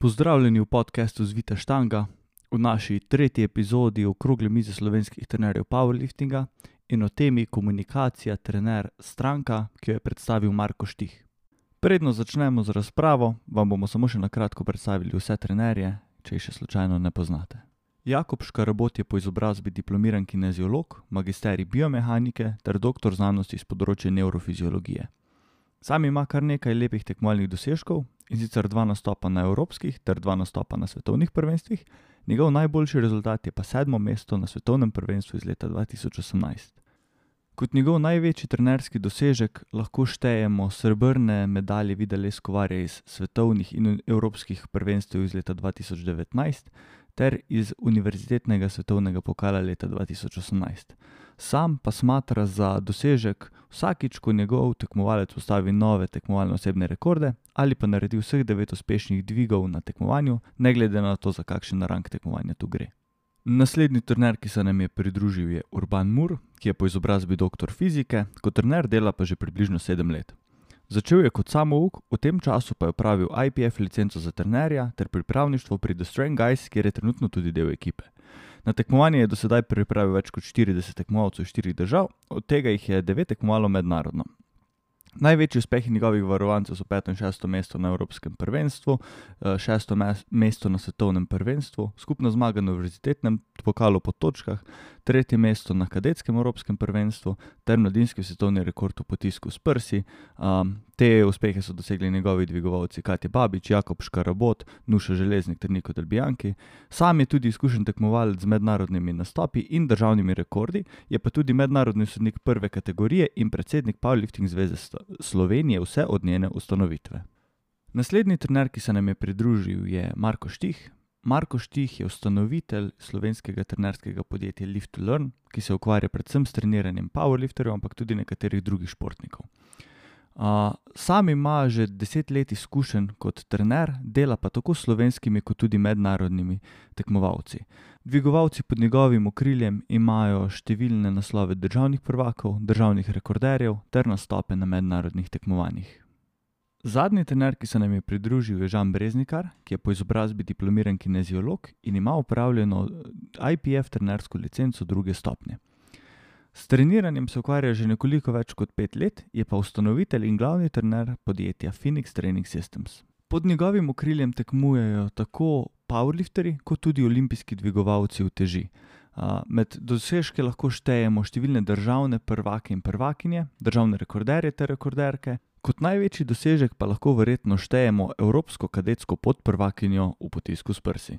Pozdravljeni v podkastu Zvita Štanga, v naši tretji epizodi okrogle mize slovenskih trenerjev powerliftinga in o temi komunikacija trener stranka, ki jo je predstavil Marko Štih. Predno začnemo z razpravo, vam bomo samo še na kratko predstavili vse trenerje, če jih še slučajno ne poznate. Jakob Škarabot je po izobrazbi diplomiran kineziolog, magisterij biomehanike ter doktor znanosti z področja nevrofiziologije. Sam ima kar nekaj lepih tekmovalnih dosežkov, in sicer dva nastopa na evropskih ter dva nastopa na svetovnih prvenstvih, njegov najboljši rezultat je pa sedmo mesto na svetovnem prvenstvu iz leta 2018. Kot njegov največji trenerski dosežek lahko štejemo srebrne medalje Videla Skovarja iz svetovnih in evropskih prvenstev iz leta 2019 ter iz univerzitetnega svetovnega pokala leta 2018 sam pa smatra za dosežek vsakič, ko njegov tekmovalec ustavi nove tekmovalne osebne rekorde ali pa naredi vseh devet uspešnih dvigov na tekmovanju, ne glede na to, za kakšen rang tekmovanja tu gre. Naslednji trener, ki se nam je pridružil, je Urban Mur, ki je po izobrazbi doktor fizike, kot trener dela pa že približno sedem let. Začel je kot samouk, v tem času pa je upravil IPF licenco za trenerja ter pripravništvo pri The Strength Guys, kjer je trenutno tudi del ekipe. Na tekmovanje je do sedaj pripravil več kot 40 tekmovalcev iz štirih držav, od tega jih je devet tekmovalo mednarodno. Največji uspehi njegovih varovancev so peto in šesto mesto na Evropskem prvenstvu, eh, šesto mesto na svetovnem prvenstvu, skupna zmaga na univerzitetnem pokalu po točkah, tretje mesto na kadetskem Evropskem prvenstvu ter mladinski svetovni rekord v potisku s prsi. Um, te uspehe so dosegli njegovi dvigovalci Katja Babič, Jakob Škarabot, Nuša Železnik ter Niko Delbijanki. Sam je tudi izkušen tekmovalec z mednarodnimi nastopi in državnimi rekordi, je pa tudi mednarodni sodnik prve kategorije in predsednik Powerlifting zveze Slovenije vse od njene ustanovitve. Naslednji trener, ki se nam je pridružil, je Marko Štih. Marko Štih je ustanovitelj slovenskega trenerskega podjetja Lift to Learn, ki se ukvarja predvsem s treniranjem powerlifterjev, ampak tudi nekaterih drugih športnikov. Uh, sam ima že deset let izkušenj kot trener, dela pa tako s slovenskimi, kot tudi mednarodnimi tekmovalci. Dvigovalci pod njegovim okriljem imajo številne naslove državnih prvakov, državnih rekorderjev ter nastope na mednarodnih tekmovanjih. Zadnji trener, ki se nam je pridružil, je Žan Breznikar, ki je po izobrazbi diplomiran kineziolog in ima upravljeno IPF trenersko licenco druge stopnje. S treniranjem se ukvarja že nekoliko več kot pet let, je pa ustanovitelj in glavni trener podjetja Phoenix Training Systems. Pod njegovim okriljem tekmujejo tako powerlifteri, kot tudi olimpijski dvigovalci v teži. Med dosežke lahko štejemo številne državne prvake in prvakinje, državne rekorderje ter rekorderke, kot največji dosežek pa lahko verjetno štejemo evropsko kadetsko podprvakinjo v potisku s prsi.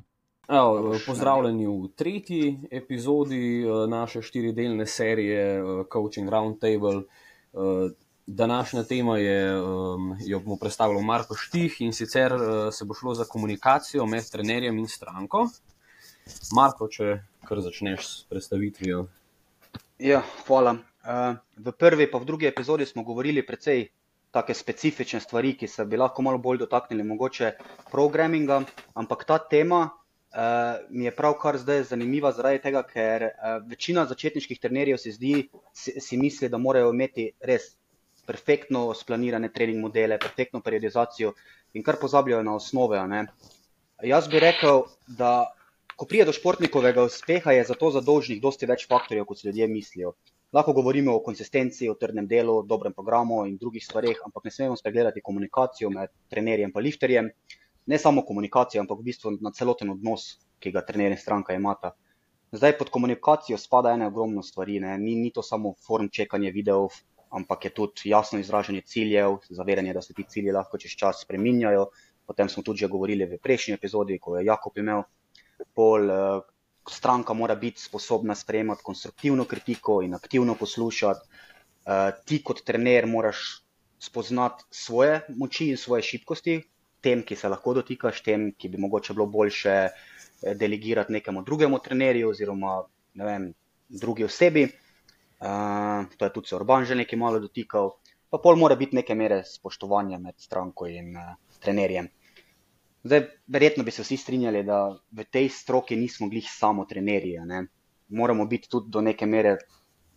Evo, pozdravljeni v tretji epizodi eh, naše štiridelne serije eh, Coaching Roundtable. Eh, današnja tema je, jo bomo predstavili Marko Štih in sicer se bo šlo za komunikacijo med trenerjem in stranko. Marko, če kar začneš s predstavitvijo. Ja, hvala. V prvi pa v drugi epizodi smo govorili precej take specifične stvari, ki se bi lahko malo bolj dotaknili, mogoče programinga, ampak ta tema uh, mi je pravkar zdaj zanimiva zaradi tega, ker uh, večina začetniških trenerjev se zdi, si, si misli, da morajo imeti res perfektno splanirane trening modele, perfektno periodizacijo in kar pozabljajo na osnove. Jaz bi rekel, da ko prije do športnikovega uspeha, je za to zadolžnih dosti več faktorjev, kot si ljudje mislijo. Lahko govorimo o konsistenci, o trdnem delu, dobrem programu in drugih stvarih, ampak ne smemo spregledati komunikacijo med trenerjem in lifterjem. Uh, ne samo komunikacijo, ampak v bistvu na celoten odnos, ki ga trener in stranka imata. Zdaj pod komunikacijo spada ena ogromna stvar, ni, ni to samo form čekanje videov, ampak je tudi jasno izražanje ciljev, zavedanje, da se ti cilji lahko čez čas spreminjajo. Potem smo tudi že govorili v prejšnji epizodi, ko je Jakob imel pol. Stranka mora biti sposobna sprejemati konstruktivno kritiko in aktivno poslušati. Uh, ti, kot trener, moraš spoznati svoje moči in svoje šibkosti, tem, ki se lahko dotikaš, tem, ki bi mogoče bilo boljše eh, delegirati nekemu drugemu trenerju oziroma vem, drugi osebi. Uh, to je tudi se Urban že nekaj malo dotikal. Pa pol mora biti neke mere spoštovanja med stranko in uh, trenerjem. Zdaj, verjetno bi se vsi strinjali, da v tej stroki nismo glih samo trenerji. Ne? Moramo biti tudi do neke mere,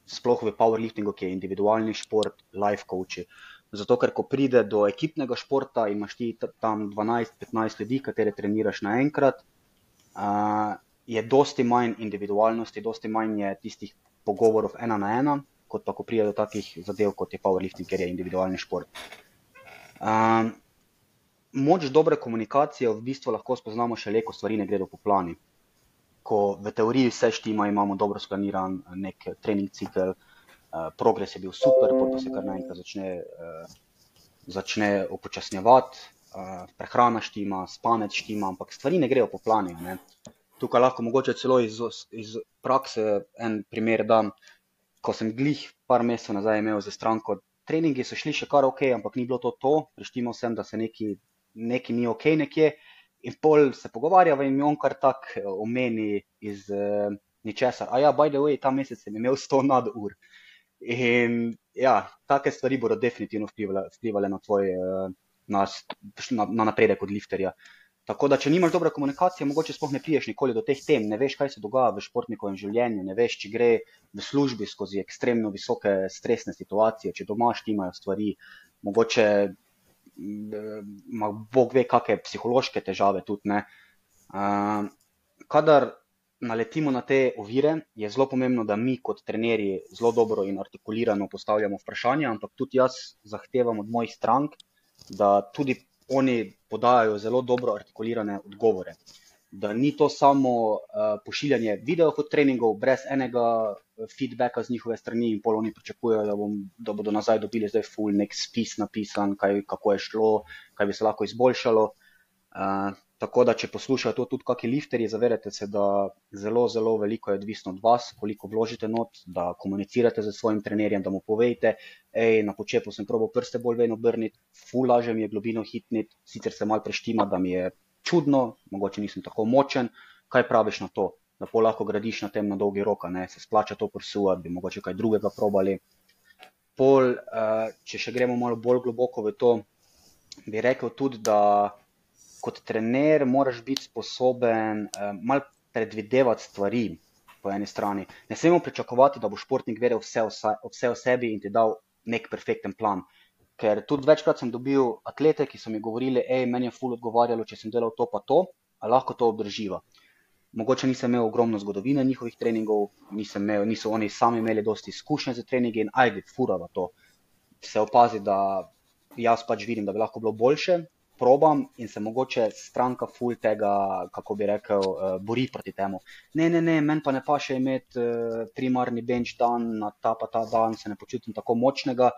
sploh v powerliftingu, ki je individualni šport, life coachi. Zato, ker ko pride do ekipnega športa, imaš ti tam 12-15 ljudi, katere treniraš naenkrat, uh, je dosti manj individualnosti, dosti manj je tistih pogovorov ena na ena, kot pa ko pride do takih zadev, kot je powerlifting, ker je individualni šport. Um, moč dobre komunikacije v bistvu lahko spoznamo šele, ko stvari ne gredo po plani. Ko v teoriji vse štima, imamo dobro splaniran nek trening cikl, uh, Eh, progres je bil super, potem se kar naenkrat začne, uh, začne upočasnjevati, uh, prehrana štima, spanec štima, ampak stvari ne grejo po planu. Tukaj lahko mogoče celo iz, iz prakse en primer dam. Ko sem glih par mesecev nazaj imel za stranko, treningi so šli še kar ok, ampak ni bilo to to, preštimo sem, da se neki, neki ni ok nekje. In pol se pogovarjava in on kar tak omeni iz uh, ničesar. A ja, by the way, ta mesec sem imel 100 nadur. Uh, In ja, take stvari bodo definitivno vplivale, vplivale na tvoj eh, na, na, na napredek od lifterja. Tako da, če nimaš dobre komunikacije, mogoče sploh ne priješ nikoli do teh tem, ne veš, kaj se dogaja v športnikovem življenju, ne veš, če gre v službi skozi ekstremno visoke stresne situacije, če doma štimajo stvari, mogoče ima Bog ve, kakšne psihološke težave tudi. Uh, kadar naletimo na te ovire, je zelo pomembno, da mi kot trenerji zelo dobro in artikulirano postavljamo vprašanja, ampak tudi jaz zahtevam od mojih strank, da tudi oni podajajo zelo dobro artikulirane odgovore. Da ni to samo uh, pošiljanje videov od treningov, brez enega eh, feedbacka z njihove strani, in pol oni pričakujejo, da, bom, da bodo nazaj dobili zdaj full nek spis napisan, kaj, kako je šlo, kaj bi se lahko izboljšalo. Uh, Tako da, če poslušate to tudi kakšni lifterji, zavedate se, da zelo, zelo veliko je odvisno od vas, koliko vložite not, da komunicirate z svojim trenerjem, da mu povejte, hej, na počepu sem probo prste bolj vedno obrniti, fulaže mi je globino hitniti, sicer se mal preštima, da mi je čudno, mogoče nisem tako močen, kaj praviš na to, da pol lahko gradiš na tem na dolgi rok, ne se splača to prsuvati, bi mogoče kaj drugega probali. Pol, uh, če še gremo malo bolj globoko v to, bi rekel tudi, da kot trener moraš biti sposoben uh, malo predvidevati stvari. Po eni strani ne smemo pričakovati, da bo športnik vedel vse, vse, vse o sebi in ti dal nek perfekten plan. Ker tudi večkrat sem dobil atlete, ki so mi govorili, hej, meni je ful odgovarjalo, če sem delal to, pa to, ali lahko to obdrživa. Mogoče nisem imel ogromno zgodovine njihovih treningov, nisem imel, niso oni sami imeli dosti izkušenj za treninge in ajde, furava to. Se opazi, da jaz pač vidim, da bi lahko bilo boljše, probam in se mogoče stranka ful tega, kako bi rekel, uh, bori proti temu. Ne, ne, ne, meni pa ne pa še imeti uh, primarni bench dan, na ta pa ta dan se ne počutim tako močnega,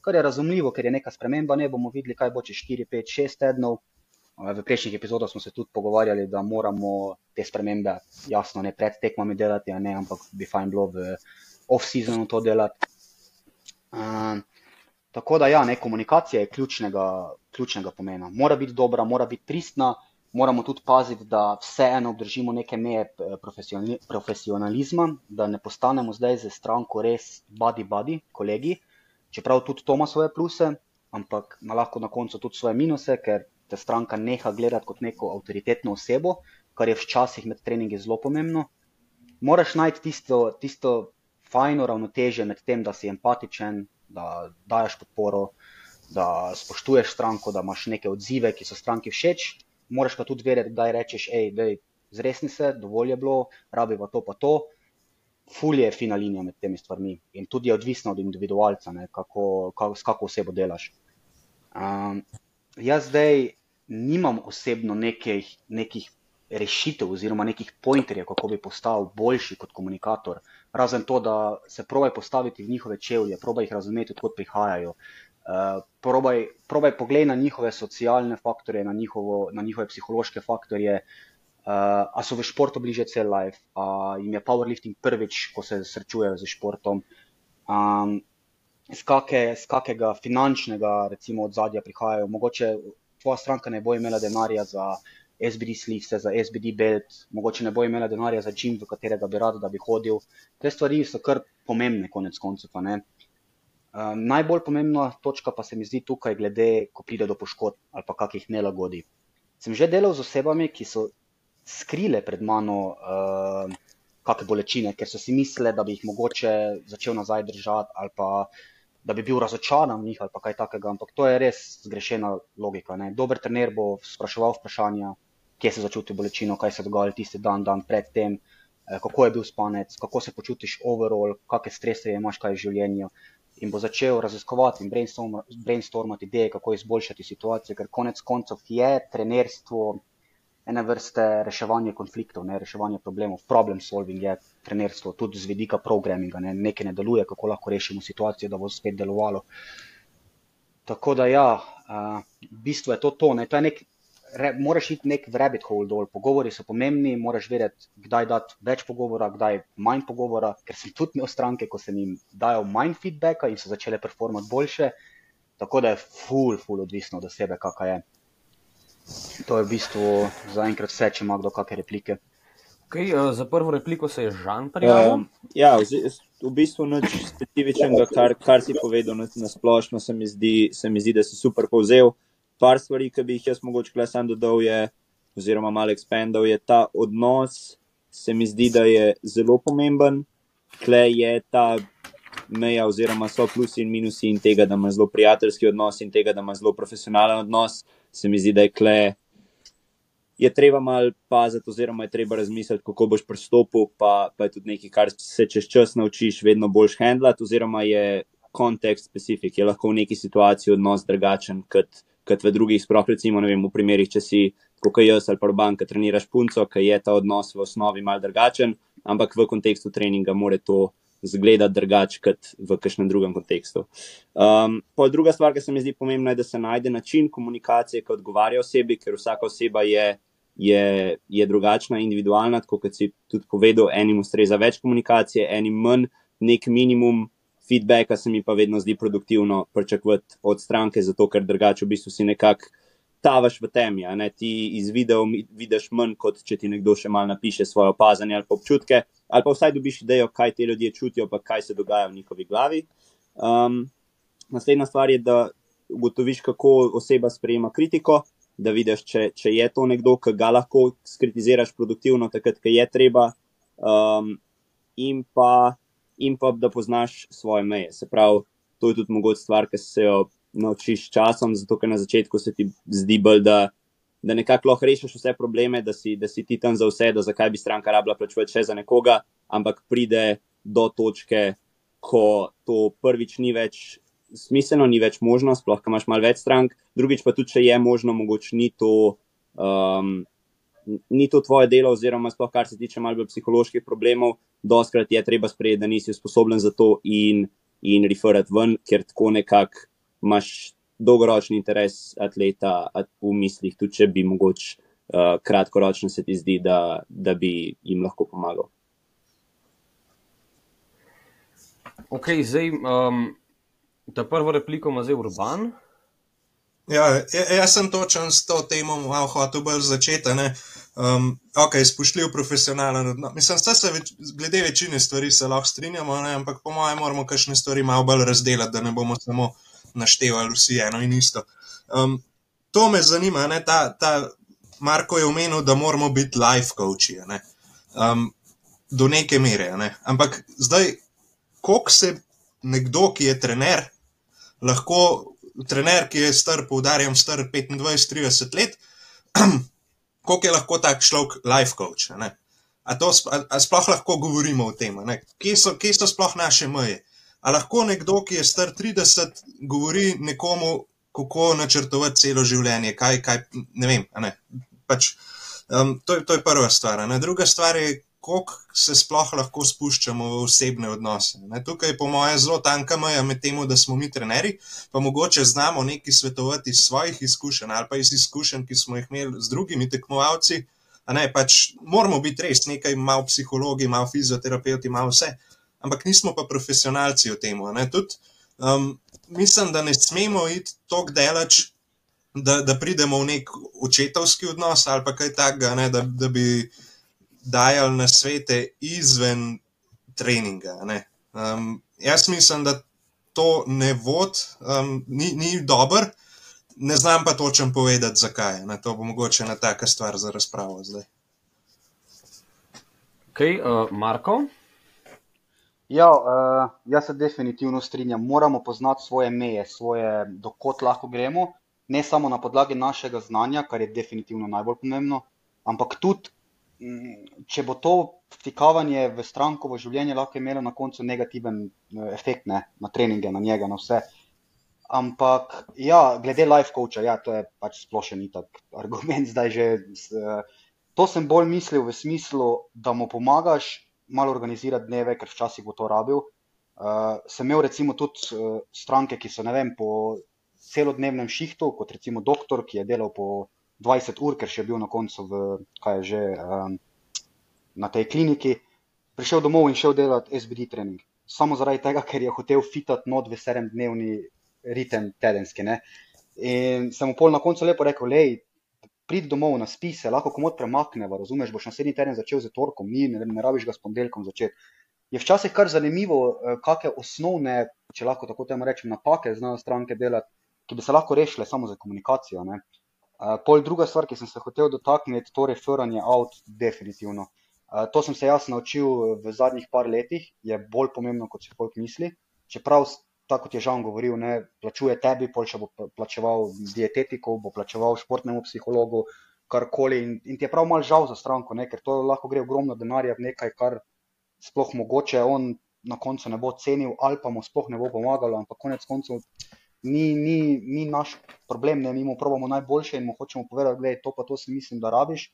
kar je razumljivo, ker je neka sprememba, ne bomo videli, kaj bo čez 4, 5, 6 tednov. V prejšnjih epizodah smo se tudi pogovarjali, da moramo te spremembe jasno ne pred tekmami delati, ne, ampak bi fajn bilo v off-seasonu to delati. Uh, Tako da, ja, ne, komunikacija je ključnega, ključnega pomena. Mora biti dobra, mora biti pristna, moramo tudi paziti, da vseeno obdržimo neke meje eh, profesionalizma, da ne postanemo zdaj za stranko res body-body, kolegi, čeprav tudi to ima svoje pluse, ampak ima lahko na koncu tudi svoje minuse, ker te stranka neha gledati kot neko avtoritetno osebo, kar je včasih med treningi zelo pomembno. Moraš najti tisto, tisto fajno ravnotežje med tem, da si empatičen, da daješ podporo, da spoštuješ stranko, da imaš neke odzive, ki so stranki všeč, moraš pa tudi vedeti, da rečeš, hej, zresni se, dovolj je bilo, rabiva to pa to. Fulje je fina linija med temi stvarmi in tudi je odvisno od individualca, ne, kako, kako, s kako osebo delaš. Um, jaz zdaj nimam osebno nekih, nekih rešitev oziroma nekih pointerjev, kako bi postal boljši kot komunikator. Razen to, da se probaj postaviti v njihove čevlje, probaj jih razumeti, odkot prihajajo. Uh, probaj, probaj pogled na njihove socialne faktorje, na, njihovo, na njihove psihološke faktorje, uh, a so v športu bliže cel life, a jim je powerlifting prvič, ko se srečujejo z športom. Um, z, kake, z kakega finančnega, recimo, odzadja prihajajo. Mogoče tvoja stranka ne bo imela denarja za SBD slivce, za SBD belt, mogoče ne bo imela denarja za čim, v katerega bi rad, da bi hodil. Te stvari so kar pomembne, konec koncev. Um, najbolj pomembna točka pa se mi zdi tukaj, glede, ko pride do poškodb ali pa kakih nelagodi. Sem že delal z osebami, ki so skrile pred mano uh, kakšne bolečine, ker so si mislili, da bi jih mogoče začel nazaj držati ali pa da bi bil razočaran v njih ali kaj takega, ampak to je res zgrešena logika. Ne. Dober trener bo spraševal vprašanja, kje se začuti bolečino, kaj se je dogajalo tisti dan, dan pred tem, eh, kako je bil spanec, kako se počutiš overall, kakšne strese imaš kaj v življenju. In bo začel raziskovati in brainstormati ideje, kako izboljšati situacijo, ker konec koncev je trenerstvo ene vrste reševanje konfliktov, ne, reševanje problemov, problem solving je trenerstvo, tudi z vidika programinga, ne, nekaj ne deluje, kako lahko rešimo situacijo, da bo spet delovalo. Tako da ja, uh, v bistvu je to to, ne, to je nek, re, moraš iti nek rabbit hole dol, pogovori so pomembni, moraš vedeti, kdaj dati več pogovora, kdaj manj pogovora, ker sem tudi imel stranke, ko sem jim dajal manj feedbacka in so začele performati boljše, tako da je full, full odvisno od sebe, kakaj je. To je v bistvu zaenkrat vse, če ima kdo kakšne replike. Okay, uh, za prvo repliko se je Žan prijavil. Uh, ja, v, v bistvu nič specifičnega, kar, kar si povedal na, na splošno, se mi, zdi, se mi zdi, da si super povzel. Par stvari, ki bi jih jaz mogoče le sam dodal, je, oziroma malo ekspandal, je ta odnos, se mi zdi, da je zelo pomemben. Kle je ta meja, oziroma so plusi in minusi in tega, da ima zelo prijateljski odnos in tega, da ima zelo profesionalen odnos se mi zdi, da je kle. Je treba malo paziti, oziroma je treba razmisliti, kako boš pristopil, pa, pa je tudi nekaj, kar se čez čas naučiš, vedno boljš handlati, oziroma je kontekst specifik, je lahko v neki situaciji odnos drugačen kot, kot v drugih. Sploh recimo, vem, v primerih, če si kot jaz ali pa banka treniraš punco, ki je ta odnos v osnovi mal drugačen, ampak v kontekstu treninga more to zgleda drugače kot v kakšnem drugem kontekstu. Um, druga stvar, ki se mi zdi pomembna, je, da se najde način komunikacije, ki odgovarja osebi, ker vsaka oseba je, je, je drugačna, individualna. Tako kot si tudi povedal, enim ustreza več komunikacije, enim manj, nek minimum. Feedbacka se mi pa vedno zdi produktivno pričakovati od stranke, zato ker drugače v bistvu si nekako tavaš v temi. Ti iz videa vidiš manj, kot če ti nekdo še malo napiše svoje opazanje ali občutke, ali pa vsaj dobiš idejo, kaj te ljudje čutijo, pa kaj se dogaja v njihovi glavi. Um, naslednja stvar je, da ugotoviš, kako oseba sprejema kritiko. Da vidiš, če, če je to nekdo, ki ga lahko skritiziraš produktivno, takrat, ko je treba, um, in, pa, in pa da poznaš svoje meje. Se pravi, to je tudi mogoče stvar, ki se jo naučiš časom, zato ker na začetku se ti zdi bolj, da, da nekako lahko rešiš vse probleme, da si, da si ti tam za vse, da zakaj bi stranka rabila plačevati še za nekoga, ampak pride do točke, ko to prvič ni več smiselno, ni več možno, sploh, ker imaš malo več strank, drugič pa tudi, če je možno, mogoče ni to. Um, Ni to tvoje delo, oziroma, sploh kar se tiče malo psiholoških problemov, doskrat je treba sprejeti, da nisi sposoben za to in, in referati ven, ker tako nekako imaš dolgoročni interes atleta v mislih, tudi če bi mogoče uh, kratkoročno se ti zdi, da, da bi jim lahko pomagal. Ok, zdaj, um, ta prvo repliko ima zdaj urban. Ja, jaz sem točen s to temo, malo hotel bolj začeti. Um, ok, spoštljiv, profesionalen. No, mislim, da se več, glede večine stvari se lahko strinjamo, ne? ampak po mojem moramo kakšne stvari malo bolj razdeliti, da ne bomo samo naštevali vsi eno in isto. Um, to me zanima, ne, ta, ta Marko je omenil, da moramo biti life coachi, ne, um, do neke mere. Ne. Ampak zdaj, koliko se nekdo, ki je trener, lahko, trener, ki je star, poudarjam, star 25-30 let, koliko je lahko tak človek life coach? Ne. A, to, a, a sploh lahko govorimo o tem, kje so, kje so sploh naše meje? A lahko nekdo, ki je star 30, govori nekomu, kako načrtovati celo življenje, kaj, kaj ne vem. Ne? Pač, um, to, to je prva stvar. Ne? Druga stvar je, koliko se sploh lahko spuščamo v osebne odnose. Ne? Tukaj je, po mojem, zelo tanka meja med tem, da smo mi trenerji, pa mogoče znamo nekaj svetovati iz svojih izkušenj ali pa iz izkušenj, ki smo jih imeli z drugimi tekmovalci. Ne, pač moramo biti res nekaj, malo psihologi, malo fizioterapeuti, malo vse ampak nismo pa profesionalci v tem. Um, mislim, da ne smemo iti tako daleč, da, da pridemo v nek očetovski odnos ali pa kaj takega, da, da bi dajali na svete izven treninga. Um, jaz mislim, da to ne vod, um, ni, ni dober. Ne znam pa točno povedati, zakaj. Na to bo mogoče ena taka stvar za razpravo zdaj. Okay, uh, Marko? Ja, uh, jaz se definitivno strinjam. Moramo poznati svoje meje, svoje, dokot lahko gremo, ne samo na podlagi našega znanja, kar je definitivno najbolj pomembno, ampak tudi, mm, če bo to vtikavanje v strankovo življenje lahko imelo na koncu negativen eh, efekt ne, na treninge, na njega, na vse. Ampak, ja, glede life coacha, ja, to je pač splošen itak argument že. Uh, to sem bolj mislil v smislu, da mu pomagaš malo organizirati dneve, ker včasih bo to rabil. Uh, sem imel recimo tudi uh, stranke, ki so vem, po celodnevnem šihtu, kot recimo doktor, ki je delal po 20 ur, ker še je bil na koncu v, kaj je že, um, na tej kliniki, prišel domov in šel delati SBD trening. Samo zaradi tega, ker je hotel fitati not v sedemdnevni ritem tedenski. Ne? In sem mu pol na koncu lepo rekel, lej, pridi domov na spise, lahko komod premaknemo, razumeš, boš naslednji teden začel z torkom, ni, ne, ne rabiš ga s ponedeljkom začeti. Je včasih kar zanimivo, eh, kakšne osnovne, če lahko tako temu rečem, napake znajo stranke delati, ki bi se lahko rešile samo za komunikacijo. Ne. Uh, pol druga stvar, ki sem se hotel dotakniti, to referanje out, definitivno. Uh, to sem se jaz naučil v zadnjih par letih, je bolj pomembno, kot si folk misli. Čeprav tako kot je Žan govoril, ne plačuje tebi, pol še bo plačeval dietetiku, bo plačeval športnemu psihologu, karkoli. In, in ti je prav mal žal za stranko, ne, ker to lahko gre ogromno denarja v nekaj, kar sploh mogoče on na koncu ne bo cenil ali pa mu sploh ne bo pomagalo, ampak konec koncev. Ni, ni, ni naš problem, ne, mi mu pravimo najboljše in mu hočemo povedati, da je to pa to, si mislim, da rabiš,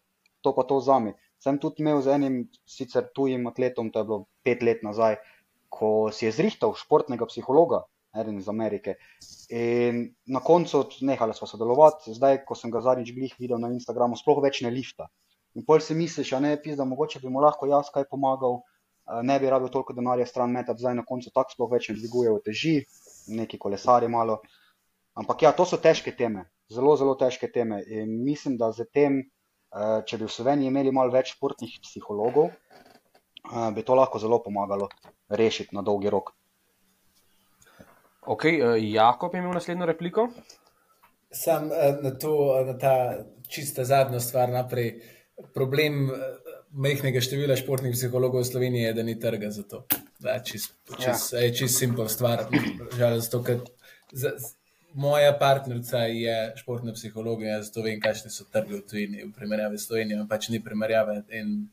to pa to zami. Sem tudi imel z enim sicer tujim atletom, to je bilo pet let nazaj, uh, ko si je zrihtal športnega psihologa, eden iz Amerike. In na koncu nehali smo sodelovati, zdaj, ko sem ga zadnjič videl na Instagramu, sploh več ne lifta. In pol si misliš, ne, pis, da mogoče bi mu lahko jaz kaj pomagal, ne bi rabil toliko denarja stran metati, zdaj na koncu tako sploh več ne dviguje v teži, neki kolesari malo. Ampak ja, to so težke teme, zelo, zelo težke teme. In mislim, da z tem, če bi v Sloveniji imeli malo več športnih psihologov, bi to lahko zelo pomagalo rešiti na dolgi rok. Ok, uh, Jakob je imel naslednjo repliko. Sam uh, na to, na ta čista zadnja stvar naprej. Problem majhnega števila športnih psihologov v Sloveniji je, da ni trga za to. Da, čist, čist, ja. čist simpel stvar. Žal, zato, za, moja partnerica je športna psihologinja, zato vem, kakšni so trgi v tujini. V primerjavi s Slovenijo pač ni primerjave. In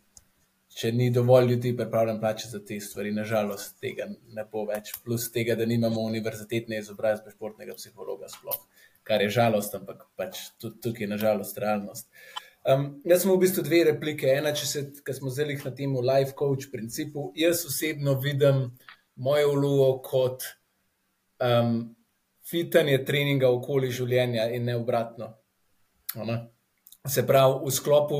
če ni dovolj ljudi pripravljen plačati za te stvari, nažalost, tega ne bo več. Plus tega, da nimamo univerzitetne izobrazbe športnega psihologa, sploh, kar je žalost, ampak pač tudi tukaj je nažalost realnost. Um, jaz sem v bistvu dve replike. Ena, če se, ki smo zdaj na tem life coach principu, jaz osebno vidim mojo vlogo kot um, fitanje treninga okoli življenja in ne obratno. Ona? Se pravi, v sklopu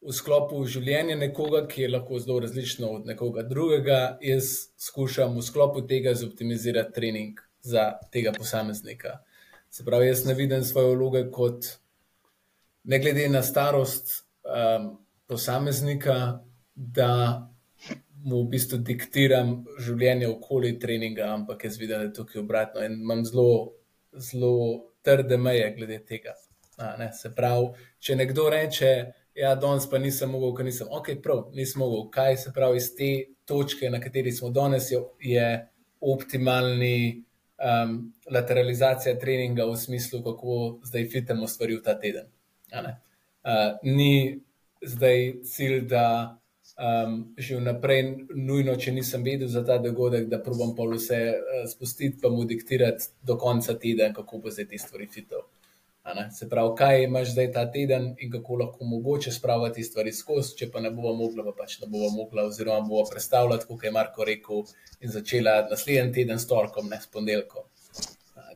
v sklopu življenja nekoga, ki je lahko zelo različno od nekoga drugega, jaz skušam v sklopu tega zoptimizirati trening za tega posameznika. Se pravi, jaz ne vidim svoje vloge kot ne glede na starost um, posameznika, da mu v bistvu diktiram življenje okoli treninga, ampak jaz vidim, da je tukaj obratno in imam zelo, zelo trde meje glede tega. A, se pravi, če nekdo reče, ja, danes pa nisem mogel, ker nisem, ok, prav, nisem mogel. Kaj se pravi iz te točke, na kateri smo danes, je optimalni um, lateralizacija treninga v smislu, kako zdaj fitemo stvari v ta teden. Uh, ni zdaj cilj, da um, že vnaprej, nujno, če nisem vedel za ta dogodek, da probujem pa vse uh, spustiti, pa mu diktirati do konca tedna, kako bo zdaj te stvari fitov. Se pravi, kaj imaš zdaj ta teden in kako lahko mogoče spraviti stvari skozi, če pa ne bomo mogli, pa pač ne bomo mogli, oziroma bomo predstavljati, kot je Marko rekel, in začela naslednji teden s torkom, ne s ponedeljkom.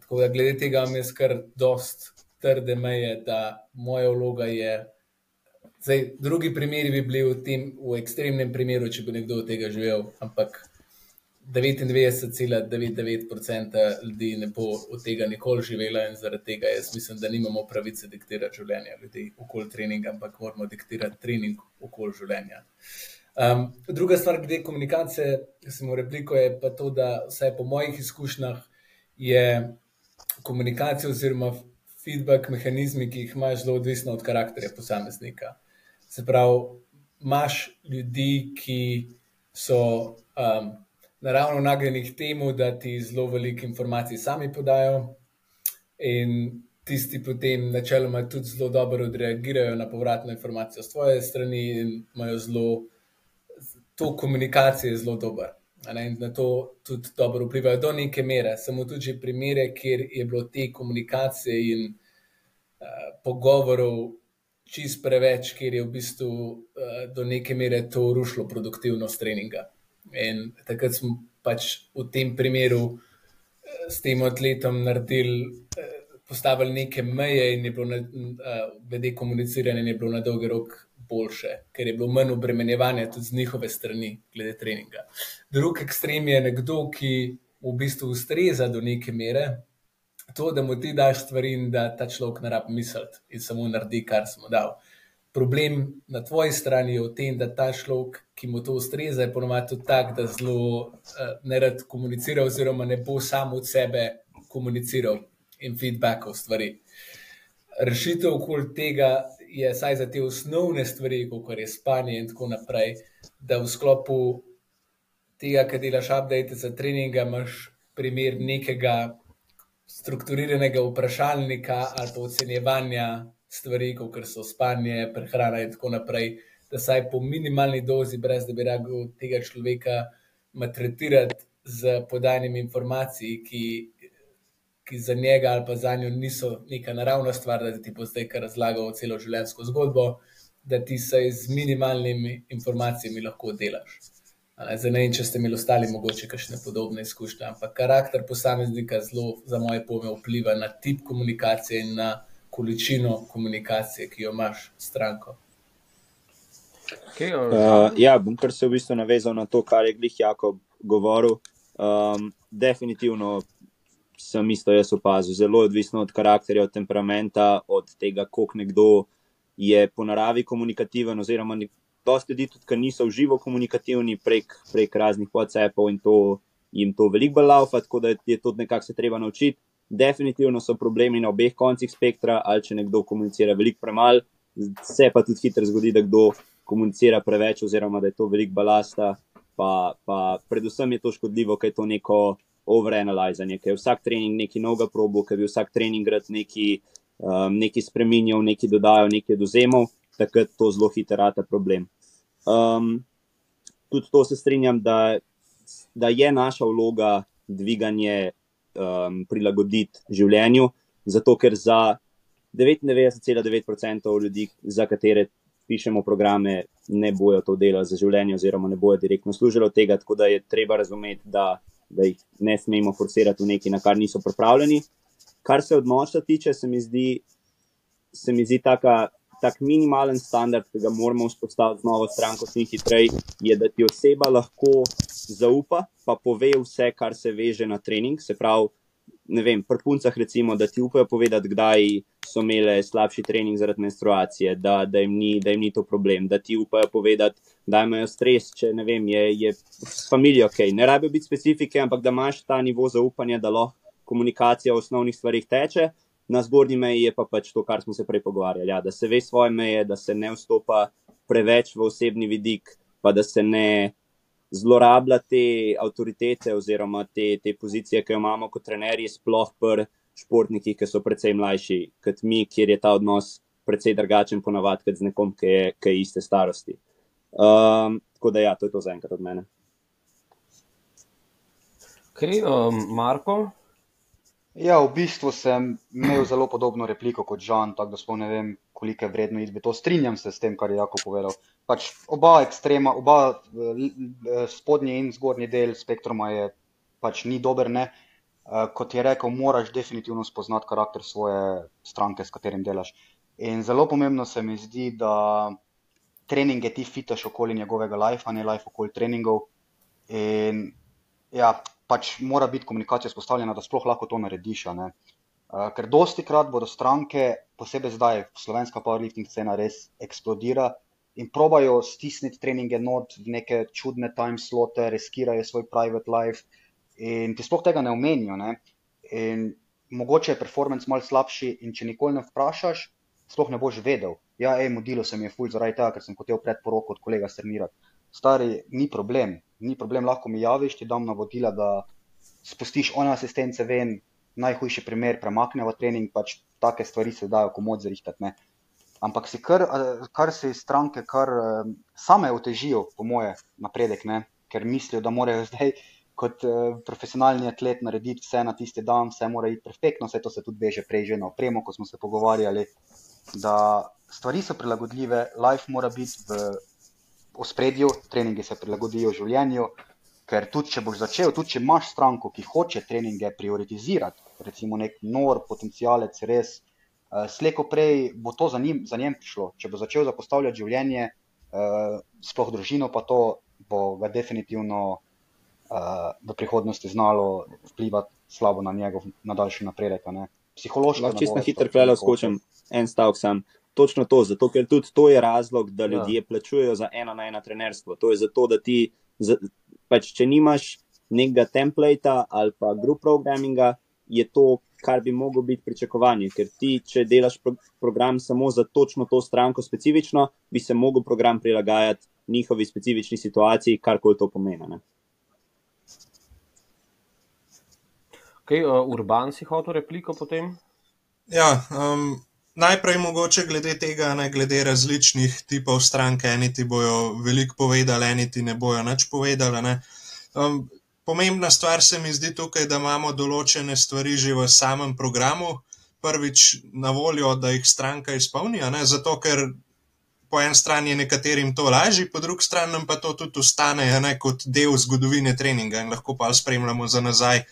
Tako da glede tega imam jaz kar dost trde meje, da moja vloga je. Zdaj, drugi primeri bi bili v tem, v ekstremnem primeru, če bi nekdo od tega živel, ampak 99,99% ljudi ne bo od tega nikoli živela in zaradi tega jaz mislim, da nimamo pravice diktirati življenja ljudi okoli treninga, ampak moramo diktirati trening okoli življenja. Um, druga stvar, glede komunikacije, sem v repliku, je pa to, da vsaj po mojih izkušnjah je komunikacija oziroma feedback mehanizmi, ki jih imaš, zelo odvisno od karakterja posameznika. Se pravi, imaš ljudi, ki so um, naravno nagnjenih temu, da ti zelo veliko informacij sami podajo. In tisti potem načeloma tudi zelo dobro odreagirajo na povratno informacijo z tvoje strani in imajo zelo, to komunikacijo je zelo dober. In na to tudi dobro vplivajo do neke mere. Samo tudi primere, kjer je bilo te komunikacije in uh, pogovorov čist preveč, kjer je v bistvu uh, do neke mere to rušilo produktivnost treninga. In takrat smo pač v tem primeru s tem atletom naredili, postavili neke meje, in je bilo, na, glede komuniciranja, je bilo na dolgi rok boljše, ker je bilo manj obremenjevanja tudi z njihove strani, glede treninga. Drugi ekstrem je nekdo, ki v bistvu ustreza do neke mere. To, da mu ti daš stvari in da ta človek ne rabi misliti in samo naredi, kar smo dal. Problem na tvoji strani je v tem, da ta človek, ki mu to ustreza, je ponovadi tudi tak, da zelo uh, ne rad komunicira, oziroma ne bo sam od sebe komuniciral in feedbackov stvari. Rešitev okoli tega je, saj za te osnovne stvari, kot je spanje in tako naprej, da v sklopu tega, kar delaš update za treninge, imaš primer nekega strukturiranega vprašalnika ali pa ocenjevanja stvari, kot so spanje, prehrana in tako naprej, da saj po minimalni dozi, brez da bi rabil tega človeka maltretirati z podajanjem informacij, ki ki za njega ali pa za njo niso neka naravna stvar, da ti bo zdaj kar razlagal celo življenjsko zgodbo, da ti se z minimalnimi informacijami lahko delaš. Zdaj ne vem, če ste imeli ostali mogoče kakšne podobne izkušnje, ampak karakter posameznika zelo, za moje pojme, vpliva na tip komunikacije in na količino komunikacije, ki jo imaš s stranko. Okay, uh, ja, bom kar se v bistvu navezal na to, kar je Glih Jakob govoril. Um, definitivno sem isto jaz opazil. Zelo odvisno od karakterja, od temperamenta, od tega, koliko nekdo je po naravi komunikativen, oziroma dosta ljudi tudi, ki niso živo komunikativni prek, prek raznih WhatsAppov in to jim to veliko bolj laufa, tako da je to nekako se treba naučiti. Definitivno so problemi na obeh koncih spektra, ali če nekdo komunicira veliko premalo, se pa tudi hitro zgodi, da kdo komunicira preveč, oziroma da je to veliko balasta. Pa, pa predvsem je to škodljivo, ker je to neko overanalizanje, ker je vsak trening neki novega probu, ker bi vsak trening rad neki, um, neki spremenjal, neki dodajal, neki dozemal, takrat to zelo hitro rata problem. Um, tudi to se strinjam, da, da je naša vloga dviganje um, prilagoditi življenju, zato ker za 99,9% ljudi, za katere pišemo programe, ne bojo to delali za življenje, oziroma ne bojo direktno služili od tega, tako da je treba razumeti, da da jih ne smemo forsirati v nekaj, na kar niso pripravljeni. Kar se odnosa tiče, se mi zdi, se mi zdi taka, tak minimalen standard, ki ga moramo vzpostaviti z novo stranko, čim hitreje, je, da ti oseba lahko zaupa, pa pove vse, kar se veže na trening. Se pravi, ne vem, pri puncah, recimo, da ti upajo povedati, kdaj so imele slabši trening zaradi menstruacije, da, da, jim ni, da jim ni to problem, da ti upajo povedati, da imajo stres, če ne vem, je, je s familijo ok. Ne rabijo biti specifike, ampak da imaš ta nivo zaupanja, da lahko komunikacija o osnovnih stvarih teče. Na zgornji meji je pa pač to, kar smo se prej pogovarjali. Ja, da se ve svoje meje, da se ne vstopa preveč v osebni vidik, pa da se ne zlorablja te avtoritete oziroma te, te pozicije, ki jo imamo kot trenerji, sploh pri športnikih, ki so precej mlajši kot mi, kjer je ta odnos precej drugačen, ponavadi kot z nekom, ki je, ki je iste starosti. Um, tako da, ja, to je to za enkrat od mene. Okay, um, Marko? Ja, v bistvu sem imel zelo podobno repliko kot Žan, tako da sploh ne vem, koliko je vredno izbi. To strinjam se s tem, kar je Jako povedal. Pač oba ekstrema, oba eh, spodnji in zgornji del spektruma je pač ni dober, ne. Eh, kot je rekel, moraš definitivno spoznati karakter svoje stranke, s katerim delaš. In zelo pomembno se mi zdi, da treninge ti fitaš okoli njegovega life, ne life okoli treningov. In ja, pač mora biti komunikacija spostavljena, da sploh lahko to narediš. Uh, ker dosti krat bodo stranke, posebej zdaj, slovenska powerlifting scena res eksplodira in probajo stisniti treninge not v neke čudne time slote, riskirajo svoj private life in ti sploh tega ne omenijo. Ne? In mogoče je performance malo slabši, in če nikoli ne vprašaš, sploh ne boš vedel. ja, ej, modilo se mi je ful zaradi tega, ker sem hotel pred poroko od kolega strenirati. Stari, ni problem, ni problem, lahko mi javiš, ti dam navodila, da spustiš one asistence ven, najhujši primer, premakne v trening, pač take stvari se dajo komod zrihtati. Ne. Ampak si kar, eh, kar si stranke, kar eh, same otežijo, po moje, napredek, ne. ker mislijo, da morajo zdaj kot uh, profesionalni atlet narediti vse na tisti dan, vse mora iti perfektno, vse to se tudi veže prej že na opremo, ko smo se pogovarjali, da stvari so prilagodljive, life mora biti v ospredju, treningi se prilagodijo življenju. Ker tudi, če boš začel, tudi če imaš stranko, ki hoče treninge prioritizirati, recimo nek nor potencialec, res, uh, slejko prej bo to za njim, za njem prišlo. Če bo začel zapostavljati življenje, uh, sploh družino, pa to bo ga definitivno uh, v prihodnosti znalo vplivati slabo na njegov nadaljši napredek. Psihološko. Lahko čisto hitro prelej skočim en stavek sam. Točno to, zato ker tudi to je razlog, da ljudje ja. plačujejo za eno na eno trenerstvo. To je zato, da ti, za, pač, če nimaš nekega templata ali pa group programminga, je to, kar bi moglo biti pričakovanje. Ker ti, če delaš pro, program samo za točno to stranko specifično, bi se mogel program prilagajati njihovi specifični situaciji, kar koli to pomeni. Okay, uh, Urban si hotel repliko potem? Ja, um, Najprej mogoče glede tega, ne glede različnih tipov stranke, eni ti bojo veliko povedali, eni ti ne bojo nič povedali. Ne. Um, pomembna stvar se mi zdi tukaj, da imamo določene stvari že v samem programu, prvič na voljo, da jih stranka izpolni, zato ker po eni strani je nekaterim to lažje, po drugi strani pa to tudi ostane ne, kot del zgodovine treninga in lahko pa spremljamo za nazaj.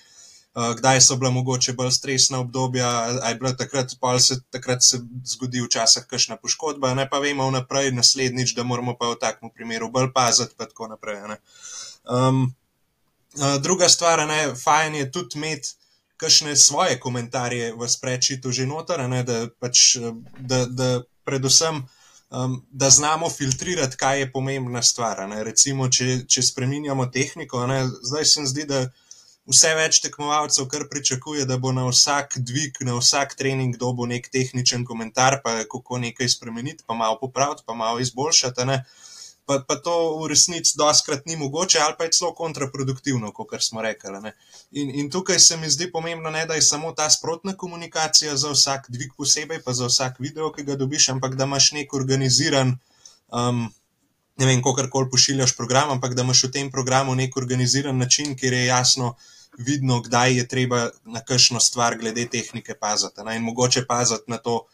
Eh, kdaj so bila mogoče bolj stresna obdobja, aj bila takrat, pa se takrat se zgodi včasih kakšna poškodba, ne pa vemo vnaprej, naslednjič, da moramo pa v takem primeru bolj paziti, pa tako naprej. Um, druga stvar, ne, fajn je tudi imeti kakšne svoje komentarje v sprečitu že noter, ne, da, pač, da, da predvsem. Um, da znamo filtrirati, kaj je pomembna stvar. Ne. Recimo, če, če spremenjamo tehniko, ne, zdaj se mi zdi, da vse več tekmovalcev kar pričakuje, da bo na vsak dvig, na vsak trening dobil nek tehničen komentar, pa kako nekaj spremeniti, pa malo popraviti, pa malo izboljšati. Pa, pa to v resnici doskrat ni mogoče, ali pa je celo kontraproduktivno, kot smo rekli. In, in tukaj se mi zdi pomembno, ne, da je samo ta sprotna komunikacija za vsak dvig posebej, pa za vsak video, ki ga dobiš, ampak da imaš nek organiziran. Um, ne vem, kako koli pošiljaš program, ampak da imaš v tem programu nek organiziran način, kjer je jasno vidno, kdaj je treba na kakšno stvar glede tehnike paziti. Ne? In mogoče paziti na to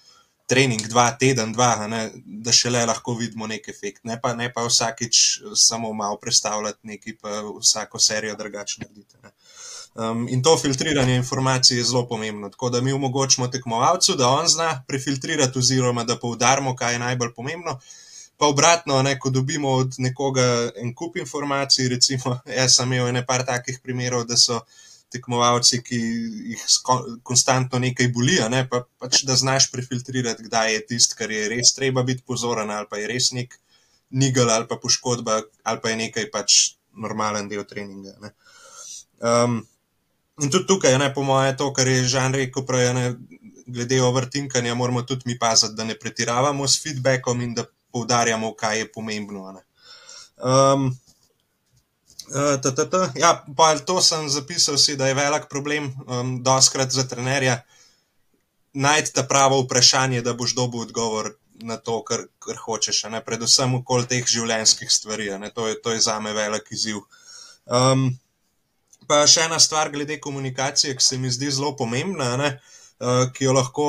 trening, dva teden, dva, ne? da šele lahko vidimo nek efekt. Ne pa, ne pa vsakič samo malo predstavljati nekaj, pa vsako serijo drugače narediti. Um, in to filtriranje informacij je zelo pomembno. Tako da mi omogočimo tekmovalcu, da on zna prefiltrirati, oziroma da poudarimo, kaj je najbolj pomembno. Pa obratno, ne, ko dobimo od nekoga en kup informacij, recimo, jaz sem imel nekaj takih primerov, da so tekmovalci, ki jih konstantno nekaj bolijo, ne, pa, pač da znaš prefiltrirati, kdaj je tisto, kar je res treba biti pozoren, ali pa je res nek nigel ali pa poškodba, ali pa je nekaj pač normalen del treninga. Um, in tudi tukaj, ne, po mojem, to, kar je Žan rekel, prej, ne, glede overtinkanja, moramo tudi mi paziti, da ne pretiravamo s feedbackom in da poudarjamo, kaj je pomembno. Um, uh, ja, pa to sem zapisal, si, da je velik problem, um, doskrat za trenerja, najti ta pravo vprašanje, da boš dobil odgovor na to, kar, kar hočeš, ne? predvsem okoli teh življenjskih stvari. To je, to je za me velik izziv. Um, pa še ena stvar glede komunikacije, ki se mi zdi zelo pomembna, uh, ki jo lahko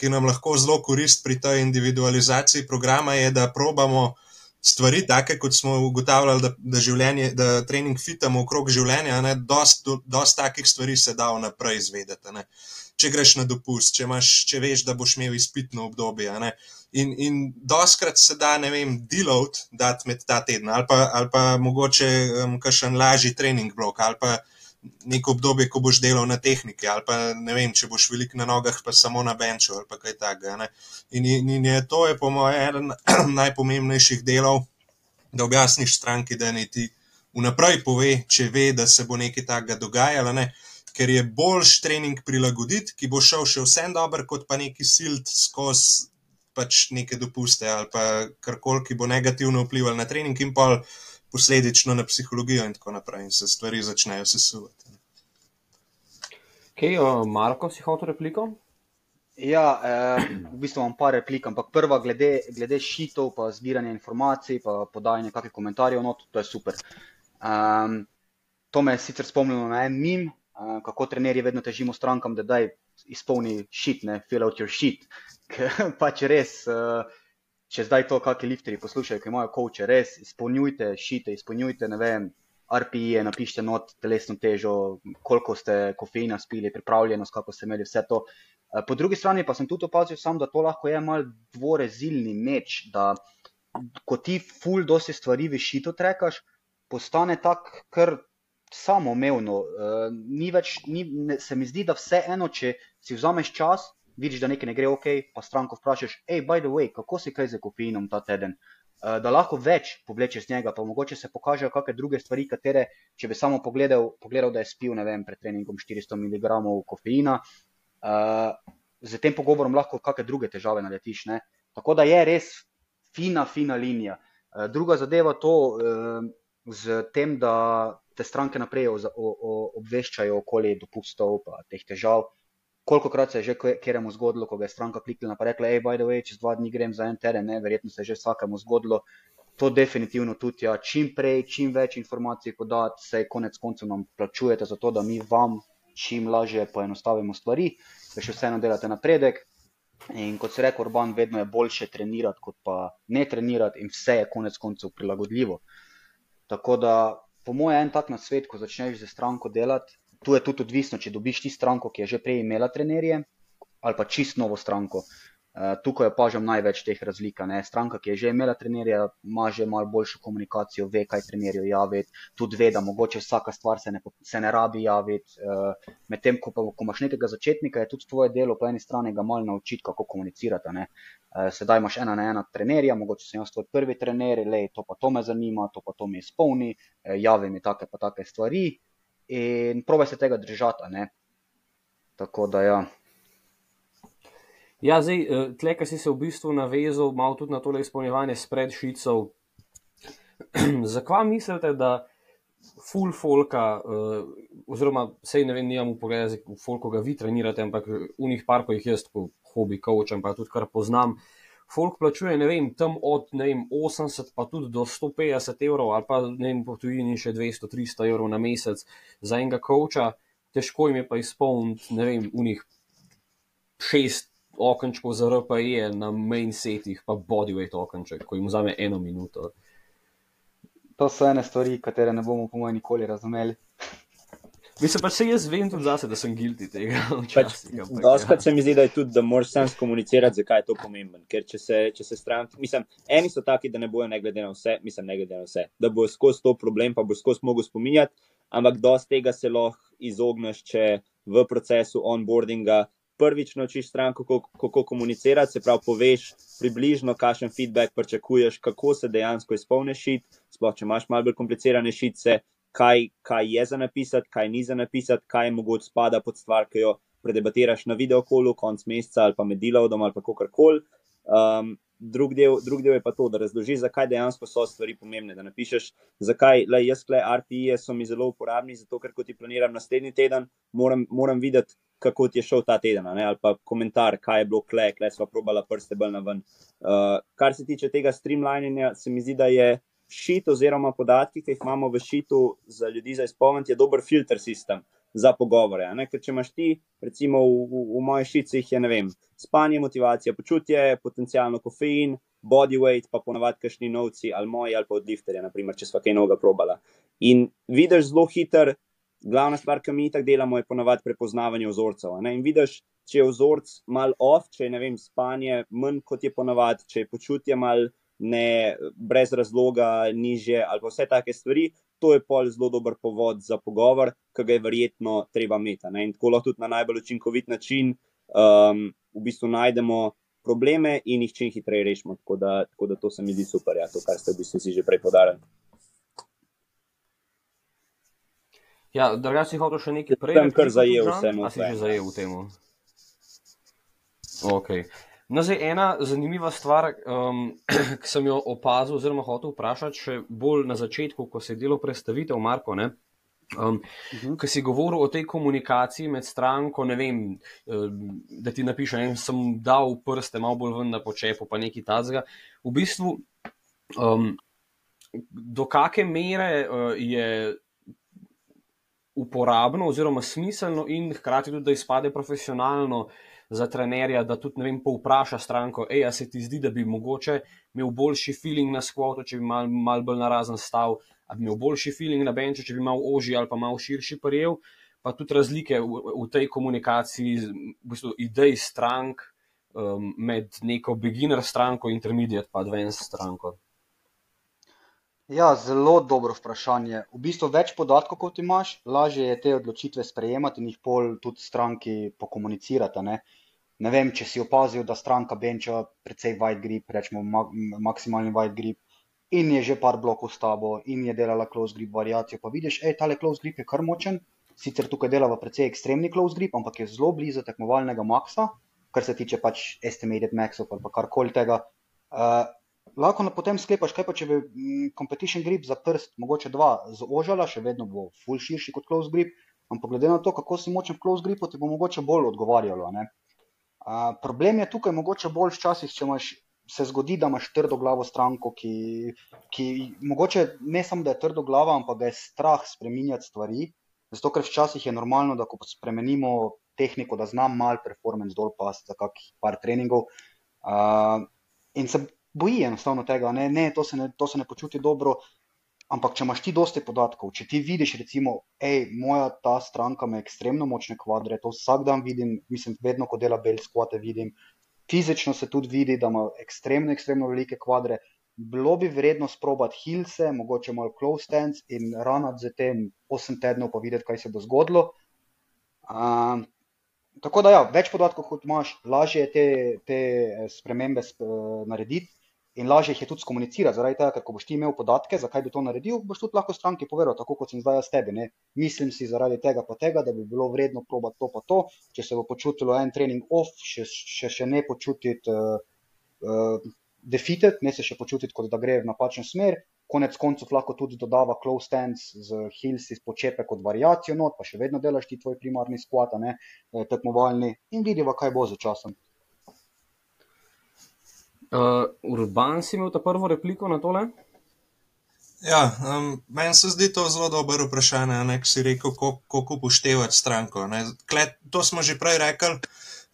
ki nam lahko zelo koristi pri tej individualizaciji programa, je, da probamo stvari, take kot smo ugotavljali, da, da, življenje, da trening fitamo okrog življenja. Dosta takih stvari se da vnaprej izvedeti. Ne. Če greš na dopust, če, imaš, če veš, da boš imel izpitno obdobje. In, in doskrat se da, ne vem, deload dati med ta teden, ali pa, ali pa mogoče um, kakšen lažji trening blok, ali pa neko obdobje, ko boš delal na tehniki, ali pa ne vem, če boš veliko na nogah, pa samo na benču ali kaj takega. In, in je to, je po mojem, eden najpomembnejših delov, da objasniš stranki, da ne ti vnaprej pove, če ve, da se bo nekaj takega dogajalo. Ne? Ker je boljš trening prilagoditi, ki bo šel še vsem dobro, kot pa neki silt skozi pač neke dopuste ali pa karkoli, ki bo negativno vplival na trening in pa posledično na psihologijo in tako naprej in se stvari začnejo sesuvati. Okay, uh, Marko, si hotel repliko? Ja, eh, v bistvu imam par replik, ampak prva glede, glede šitov, pa zbiranja informacij, pa podajanje kakih komentarjev, no, to je super. Um, to me je sicer spomnilo na en mim, uh, kako trenerji vedno težimo strankam, da daj izpolni šit, ne fill out your shit. pač res, uh, če zdaj to kakšni lifteri poslušajo, ki imajo koče, res izpolnjujte šite, izpolnjujte, ne vem, RPE, napišite not telesno težo, koliko ste kofeina spili, pripravljenost, kako ste imeli vse to. Eh, po drugi strani pa sem tudi opazil, sam, da to lahko je mal dvorezilni meč, da ko ti ful dosti stvari v šito trekaš, postane tak kar samoumevno. Uh, ni več, ni, se mi zdi, da vse eno, če si vzameš čas, vidiš, da nekaj ne gre ok, pa stranko vprašaš, hej, by the way, kako si kaj z kofeinom ta teden. Uh, da lahko več povlečeš z njega, pa mogoče se pokažejo kakšne druge stvari, katere, če bi samo pogledal, pogledal da je spil, vem, pred treningom 400 mg kofeina, uh, z tem pogovorom lahko kakšne druge težave naletiš. Ne? Tako da je res fina, fina linija. Uh, druga zadeva to uh, z tem, da te stranke naprej o, o, obveščajo okoli dopustov in teh težav. Koliko krat se je že kjeremu zgodilo, ko je stranka kliknila in rekla: hej, by the way, čez dva dni grem za en teren, ne? verjetno se je že vsakemu zgodilo. To definitivno tudi, ja, čim prej, čim več informacij podati, se konec koncev nam plačujete za to, da mi vam čim lažje poenostavimo stvari, da še vseeno delate napredek. In kot se reče, urban, vedno je bolje trenirati, kot pa ne trenirati, in vse je konec koncev prilagodljivo. Tako da, po mojem, en tak na svet, ko začneš z stranko delati, tu je tudi odvisno, če dobiš ti stranko, ki je že prej imela trenerje, ali pa čist novo stranko. Eh, tukaj opažam največ teh razlik. Stranka, ki je že imela trenerja, ima že malo boljšo komunikacijo, ve, kaj trenerju javiti, tudi ve, da mogoče vsaka stvar se ne, se ne rabi javiti. Uh, Medtem, ko, ko imaš nekega začetnika, je tudi tvoje delo po eni strani ga malo naučiti, kako komunicirati. Uh, sedaj imaš ena na ena trenerja, mogoče sem jaz tvoj prvi trener, le to pa to me zanima, to pa to mi izpolni, uh, javi mi take pa take stvari in probe se tega držati. Tako da ja. Ja, zdaj, eh, tle, ki si se v bistvu navezal, malo tudi na tole izpolnjevanje spredsheetsov. Zakaj mislite, da full folka, uh, oziroma sej ne vem, nimam v pogledu, koliko ga vi trenirate, ampak v njih par, ko jih jaz kot hobi coacham, pa tudi kar poznam. Folk plačuje, ne vem, tam od vem, 80 pa tudi do 150 evrov, ali pa ne vem, po tujini še 200-300 evrov na mesec za enega coacha, težko jim je pa izpolniti, ne vem, v njih šest okenčko za RPE na main setih, pa bodyweight okenček, ko jim vzame eno minuto. To so ene stvari, katere ne bomo, po mojem, nikoli razumeli. Mislim, pač se jaz vem tudi zase, da sem guilty tega. Pač, Doskrat ja. se mi zdi, da je tudi, da moraš sam skomunicirati, zakaj je to pomemben. Ker če se, če se stranki, mislim, eni so taki, da ne bojo ne glede na vse, mislim, ne glede na vse, da bo skozi to problem, pa bo skozi mogo spominjati, ampak dosti tega se lahko izogneš, če v procesu onboardinga prvič naučiš stranko, kako, kako komunicirati, se pravi, poveš približno, kakšen feedback pričakuješ, kako se dejansko izpolniš šit, sploh če imaš malo bolj komplicirane šitce, kaj, kaj je za napisati, kaj ni za napisati, kaj je mogoče spada pod stvar, ki jo predebatiraš na videokolu, konc meseca ali pa med delovdom ali pa kakorkoli. Um, drug drug del je pa to, da razložiš, zakaj dejansko so stvari pomembne. Da napišeš, zakaj le jaz, le RPE so mi zelo uporabni, zato ker ko ti planiram naslednji teden, moram, moram videti, kako ti je šel ta teden. Ne? Ali pa komentar, kaj je bilo kle, kle smo probala prste bolj na ven. Uh, kar se tiče tega streamlinanja, se mi zdi, da je. Šit oziroma podatki, ki jih imamo v šitu za ljudi za izpolniti, je dober filter sistem za pogovore. Ker če imaš ti, recimo v, v, v mojih šicih, je ne vem, spanje, motivacija, počutje, potencijalno kofein, body weight, pa ponavadi kašni novci ali moji ali pa od lifterja, naprimer, če sva kaj noga probala. In vidiš zelo hiter, glavna stvar, ki mi tako delamo, je ponavadi prepoznavanje vzorcev. In vidiš, če je vzorc mal off, če je ne vem, spanje manj kot je ponavadi, če je počutje mal. Ne, brez razloga, niže, ali pa vse take stvari, to je pol zelo dober povod za pogovor, ki ga je verjetno treba imeti. In tako lahko tudi na najbolj učinkovit način um, v bistvu najdemo probleme in jih čim hitreje rešimo. Tako da, tako da to se mi zdi super, ja, to, kar ste v bistvu si že prej podarili. Ja, da si hotel še nekaj prej. Sem kar zajel vse. A si že zajel v tem? Okay. No, zdaj, ena zanimiva stvar, um, ki sem jo opazil, oziroma hotel vprašati, še bolj na začetku, ko se je delo predstavitev, Marko. Ne? Um, uh -huh. Ker si govoril o tej komunikaciji med stranko, ne vem, da ti napišem, da sem dal prste malo bolj ven na počepu, pa nekaj tazga. V bistvu, um, do kakšne mere uh, je uporabno oziroma smiselno in hkrati tudi, da izpade profesionalno za trenerja, da tudi, ne vem, povpraša stranko, ej, a se ti zdi, da bi mogoče imel boljši feeling na skvotu, če bi mal, mal bolj narazen stav, a bi imel boljši feeling na benču, če bi mal ožji ali pa mal širši prijel, pa tudi razlike v, v tej komunikaciji, v bistvu idej strank um, med neko beginner stranko, intermediate pa advanced stranko. Ja, zelo dobro vprašanje. V bistvu več podatkov, kot imaš, lažje je te odločitve sprejemati in jih pol tudi stranki pokomunicirati. Ne? Ne vem, če si opazil, da stranka benča precej white grip, rečemo maksimalni white grip, in je že par blokov s tabo, in je delala close grip variacijo, pa vidiš, hej, tale close grip je kar močen, sicer tukaj delava precej ekstremni close grip, ampak je zelo blizu tekmovalnega maksa, kar se tiče pač estimated maxov ali karkoli tega. Uh, lahko na potem sklepaš, kaj pa če bi mm, competition grip za prst, mogoče dva, zožala, še vedno bo full širši kot close grip, ampak glede na to, kako si močen v close gripu, ti bo mogoče bolj odgovarjalo. Uh, problem je tukaj mogoče bolj včasih, če imaš. Se zgodi, da imaš trdo glavo stranko, ki, ki mogoče ne samo da je trdo glava, ampak da je strah spremenjati stvari. Zato, ker včasih je normalno, da ko spremenimo tehniko, da znam mal performance dol pas za kakih par treningov. Uh, in se boji enostavno tega, ne, ne, to, se ne to se ne počuti dobro. Ampak, če imaš ti dosti podatkov, če ti vidiš, recimo, hej, moja ta stranka ima ekstremno močne kvadre, to vsak dan vidim, mislim, vedno, ko dela bel skvate, vidim, fizično se tudi vidi, da ima ekstremno, ekstremno velike kvadre. Bilo bi vredno sprobati hilse, mogoče malo close stance in ranati za tem 8 tednov, pa videti, kaj se bo zgodilo. Uh, tako da, ja, več podatkov, kot imaš, lažje je te, te spremembe sp narediti in lažje jih je tudi skomunicirati. Zaradi tega, ker ko boš ti imel podatke, zakaj bi to naredil, boš tudi lahko stranki povedal, tako kot sem zdaj jaz tebi. Ne? Mislim si zaradi tega, pa tega, da bi bilo vredno probati to, pa to. Če se bo počutilo en trening off, še, še, še ne počutiti uh, uh, defeated, ne se še počutiti, kot da gre v napačno smer. Konec koncev lahko tudi dodava close stance z hilsi iz počepe kot variacijo, not, pa še vedno delaš ti tvoj primarni squat, ne, eh, tekmovalni in vidiva, kaj bo za časom. Uh, Urban si imel ta prvo repliko na tole? Ja, um, meni se zdi to zelo dobro vprašanje, ne, ki si rekel, kako upoštevati stranko. Kle, to smo že prej rekli,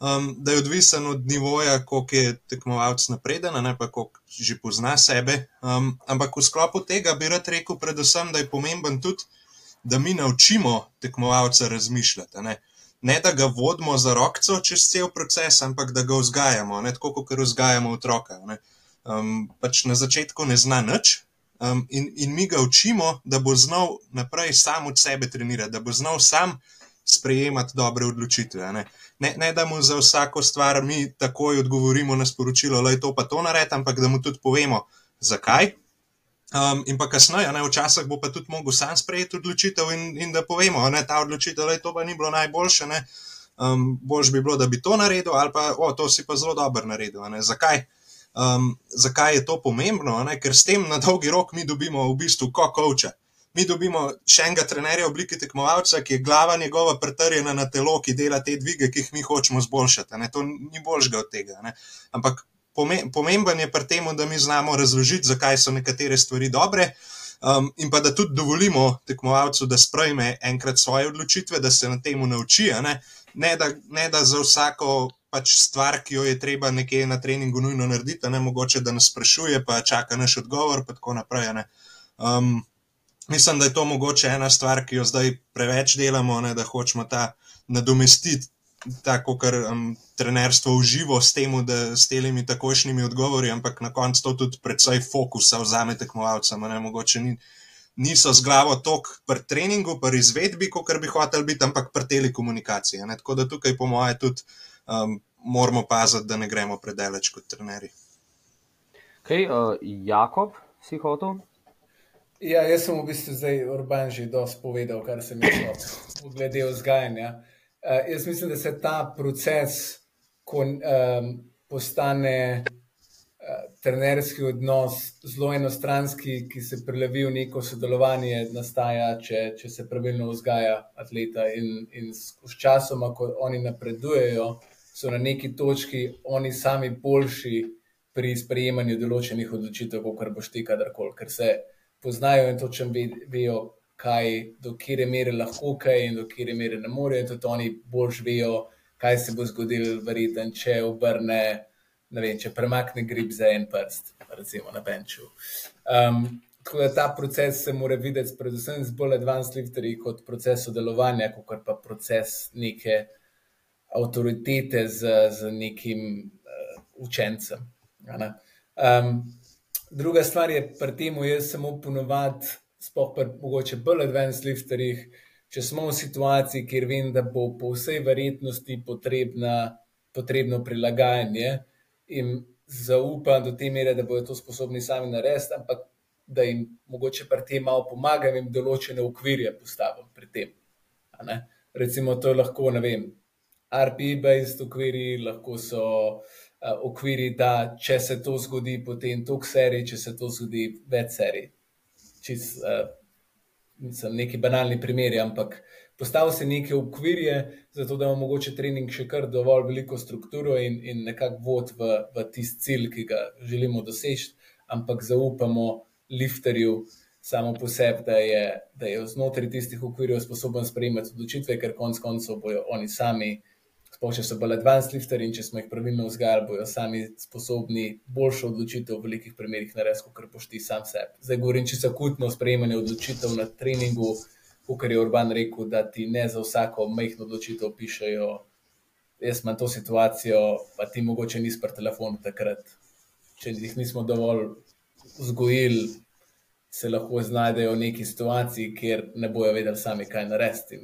um, da je odvisen od nivoja, koliko je tekmovalec napreden, ne pa koliko že pozna sebe. Um, ampak v sklopu tega bi rad rekel, predvsem, da je pomemben tudi, da mi naučimo tekmovalca razmišljati. Ne ne da ga vodimo za rokco čez cel proces, ampak da ga vzgajamo, ne tako, kot vzgajamo otroka. Um, pač na začetku ne zna nič. Um, in, in mi ga učimo, da bo znal naprej sam od sebe trenirati, da bo znal sam sprejemati dobre odločitve. Ne? Ne, ne da mu za vsako stvar mi takoj odgovorimo na sporočilo, da je to pa to narediti, ampak da mu tudi povemo, zakaj Um, in pa kasneje, ne, včasih bo pa tudi mogel sam sprejeti odločitev in, in da povemo, da ta odločitev to pa ni bilo najboljše. Um, Boljš bi bilo, da bi to naredil, ali pa o, to si pa zelo dobro naredil. Zakaj? Um, zakaj je to pomembno? Ne? Ker s tem na dolgi rok mi dobimo v bistvu kokovča. Mi dobimo še enega trenerja v obliki tekmovalca, ki je glava njegova pretrjena na telo, ki dela te dvige, ki jih mi hočemo zboljšati. Ne? To ni boljšega od tega. Ne? Ampak pomemben je pri tem, da mi znamo razložiti, zakaj so nekatere stvari dobre, um, in pa da tudi dovolimo tekmovalcu, da sprejme enkrat svoje odločitve, da se na tem nauči. Ne? Ne, da, ne da za vsako pač stvar, ki jo je treba nekje na treningu nujno narediti, ne mogoče da nas sprašuje, pa čaka naš odgovor, in tako naprej. Um, mislim, da je to mogoče ena stvar, ki jo zdaj preveč delamo, ne? da hočemo ta nadomestiti tako, kar um, trenerstvo uživa s tem, da s temi takošnjimi odgovori, ampak na koncu to tudi predvsej fokusa vzame tekmovalcem. Mogoče ni, niso z glavo tok pri treningu, pri izvedbi, kot bi hotel biti, ampak pri telekomunikaciji. Ne? Tako da tukaj, po moje, tudi um, moramo paziti, da ne gremo predaleč kot trenerji. Okay, uh, Jakob, si hotel? Ja, jaz sem v bistvu zdaj urban že dosti povedal, kar sem jih hotel, glede vzgajanja. Uh, jaz mislim, da se ta proces kon, um, postane uh, trenerski odnos zelo enostranski, ki se prelevi v neko sodelovanje, nastaja, če, če se pravilno vzgaja atleta. In, in s, s časom, ko oni napredujejo, so na neki točki oni sami boljši pri sprejemanju določenih odločitev, kot boš ti kadarkoli, ker se poznajo in točno vejo, kaj, do kere mere lahko kaj in do kere mere ne morejo. Tudi oni bolj vejo, kaj se bo zgodilo, verjeten, če obrne, ne vem, če premakne grip za en prst, recimo na benču. Um, tako da ta proces se mora videti, predvsem z bolj advanced lifterji, kot proces sodelovanja, kot pa proces neke avtoritete z, z nekim uh, učencem. Um, druga stvar je pri tem, jaz samo ponovadi, spoh pa mogoče bolj advanced lifterjih, če smo v situaciji, kjer vem, da bo po vsej verjetnosti potrebna, potrebno prilagajanje in zaupam do te mere, da bodo to sposobni sami narediti, ampak da jim mogoče pri tem malo pomagam in določene okvirje postavim pri tem. Recimo, to je lahko, ne vem, RP-based okviri, lahko so uh, okviri, da če se to zgodi, potem toliko serij, če se to zgodi, več serij. Čist, uh, mislim, neki banalni primeri, ampak postavil se neke okvirje, zato da imamo mogoče trening še kar dovolj veliko strukturo in, in nekako vod v, v tisti cilj, ki ga želimo doseči, ampak zaupamo lifterju. Samo po sebi, da je, da je znotraj tistih okvirjev sposoben sprejemati odločitve, ker konec koncev bojo oni sami uh, sploh če so bolj advanced lifter in če smo jih pravilno vzgajali, bojo sami sposobni boljšo odločitev v velikih primerih narediti, kot boš ti sam sebi. Zdaj govorim čisto akutno sprejemanje odločitev na treningu, kot je Urban rekel, da ti ne za vsako majhno odločitev pišejo. Jaz imam to situacijo, pa ti mogoče nisi pri telefonu takrat. Če jih nismo dovolj vzgojili, se lahko znajdejo v neki situaciji, kjer ne bojo vedeli sami, kaj narediti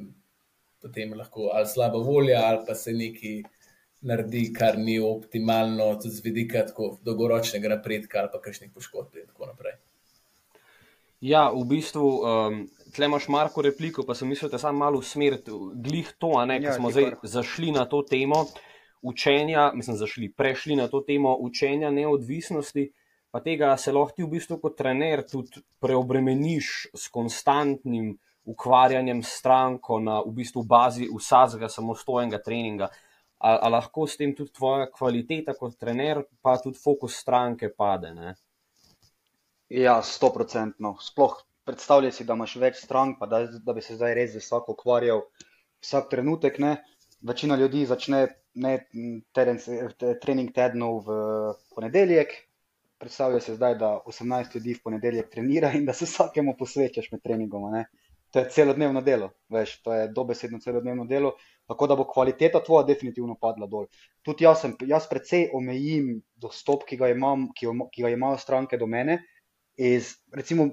potem lahko ali slaba volja, ali pa se nekaj naredi, kar ni optimalno, tudi z vidika dolgoročnega napredka ali pa kakšnih poškodb in tako naprej. Ja, v bistvu, um, tle imaš Marko repliko, pa sem mislil, da sem malo usmeril glih to, a ne, ker ja, smo zdaj zašli na to temo učenja, mislim, zašli, prešli na to temo učenja neodvisnosti, pa tega se lahko ti v bistvu kot trener tudi preobremeniš s konstantnim ukvarjanjem s stranko na v bistvu bazi vsakega samostojnega treninga. Ali, lahko s tem tudi tvoja kvaliteta kot trener, pa tudi fokus stranke pade? Ne? Ja, sto procentno. Sploh predstavljaj si, da imaš več strank, pa da, da bi se zdaj res vsak ukvarjal vsak trenutek. Ne? Večina ljudi začne ne, teren, trening tednov v ponedeljek. Predstavljaj si zdaj, da 18 ljudi v ponedeljek trenira in da se vsakemu posvečaš med treningom. Ne? To je celodnevno delo, veš, to je dobesedno celodnevno delo, tako da bo kvaliteta tvoja definitivno padla dol. Tudi jaz, sem, jaz precej omejim dostop, ki ga, imam, ki, ki ga imajo stranke do mene. Iz, recimo,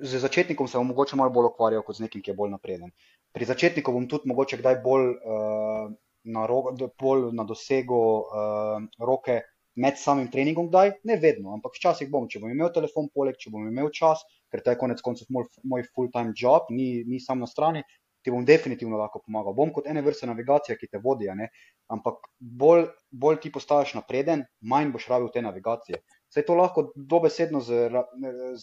z začetnikom se bom mogoče malo bolj ukvarjal kot z nekim, ki je bolj napreden. Pri začetniku bom tudi mogoče kdaj bolj, uh, na, ro, bolj na dosegu uh, roke med samim treningom, kdaj, ne vedno, ampak včasih bom, če bom imel telefon poleg, če bom imel čas, ker to je konec koncev moj, moj full-time job, ni, ni sam na strani, ti bom definitivno lahko pomagal. Bom kot ene vrste navigacija, ki te vodi, ampak bolj, bolj ti postaješ napreden, manj boš rabil te navigacije. Vse to lahko dobesedno z,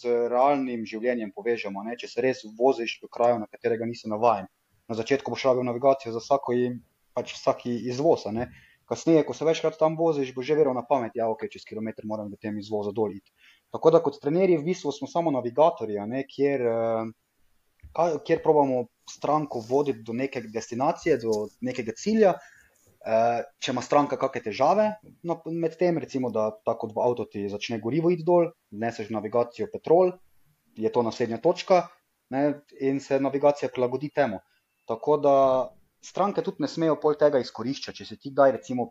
z realnim življenjem povežemo, ne? če se res voziš v kraju, na katerega nisi navaden. Na začetku boš rabil navigacijo za vsako in pač vsaki izvoz. Kasneje, ko se večkrat tam voziš, bo že verjel na pamet, da ja, okay, čez kilometr moram v tem izvozu doliti. Tako da kot trenerji v bistvu smo samo navigatorji, ne, kjer, uh, kjer probamo stranko voditi do neke destinacije, do nekega cilja. Uh, če ima stranka kakšne težave no, med tem, recimo, da tako v avtu ti začne gorivo iti dol, neseš navigacijo petrol, je to naslednja točka ne, in se navigacija prilagodi temu. Tako da stranke tudi ne smejo pol tega izkoriščati. Če se ti daj, recimo,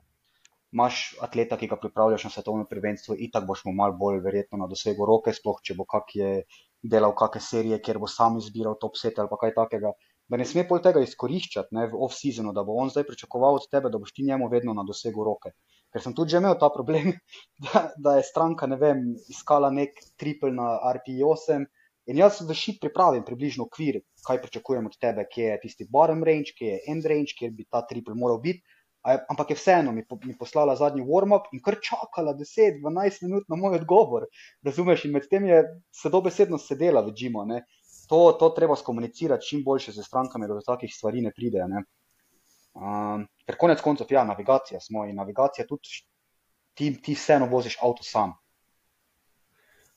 imaš atleta, ki ga pripravljaš na svetovno prvenstvo, in tako boš mu mal bolj verjetno na dosegu roke, sploh če bo kak je delal kakšne serije, kjer bo sam izbiral top set ali kaj takega. Da ne sme pol tega izkoriščati ne, v off-seasonu, da bo on zdaj pričakoval od tebe, da boš ti njemu vedno na dosegu roke. Ker sem tudi že imel ta problem, da, da je stranka, vem, iskala nek triple na RP8 in jaz v šit pripravim približno okvir, kaj pričakujem od tebe, kje je tisti bottom range, kje je end range, kjer bi ta triple moral biti je, ampak je vseeno mi, mi poslala zadnji warm-up in kar čakala 10-12 minut na moj odgovor. Razumeš, in med tem je se dobesedno sedela v Džimu. To, to treba skomunicirati čim boljše z strankami, da do takih stvari ne pride. Ne? Um, ker konec koncev, ja, navigacija smo in navigacija tudi ti, ti vseeno voziš avto sam.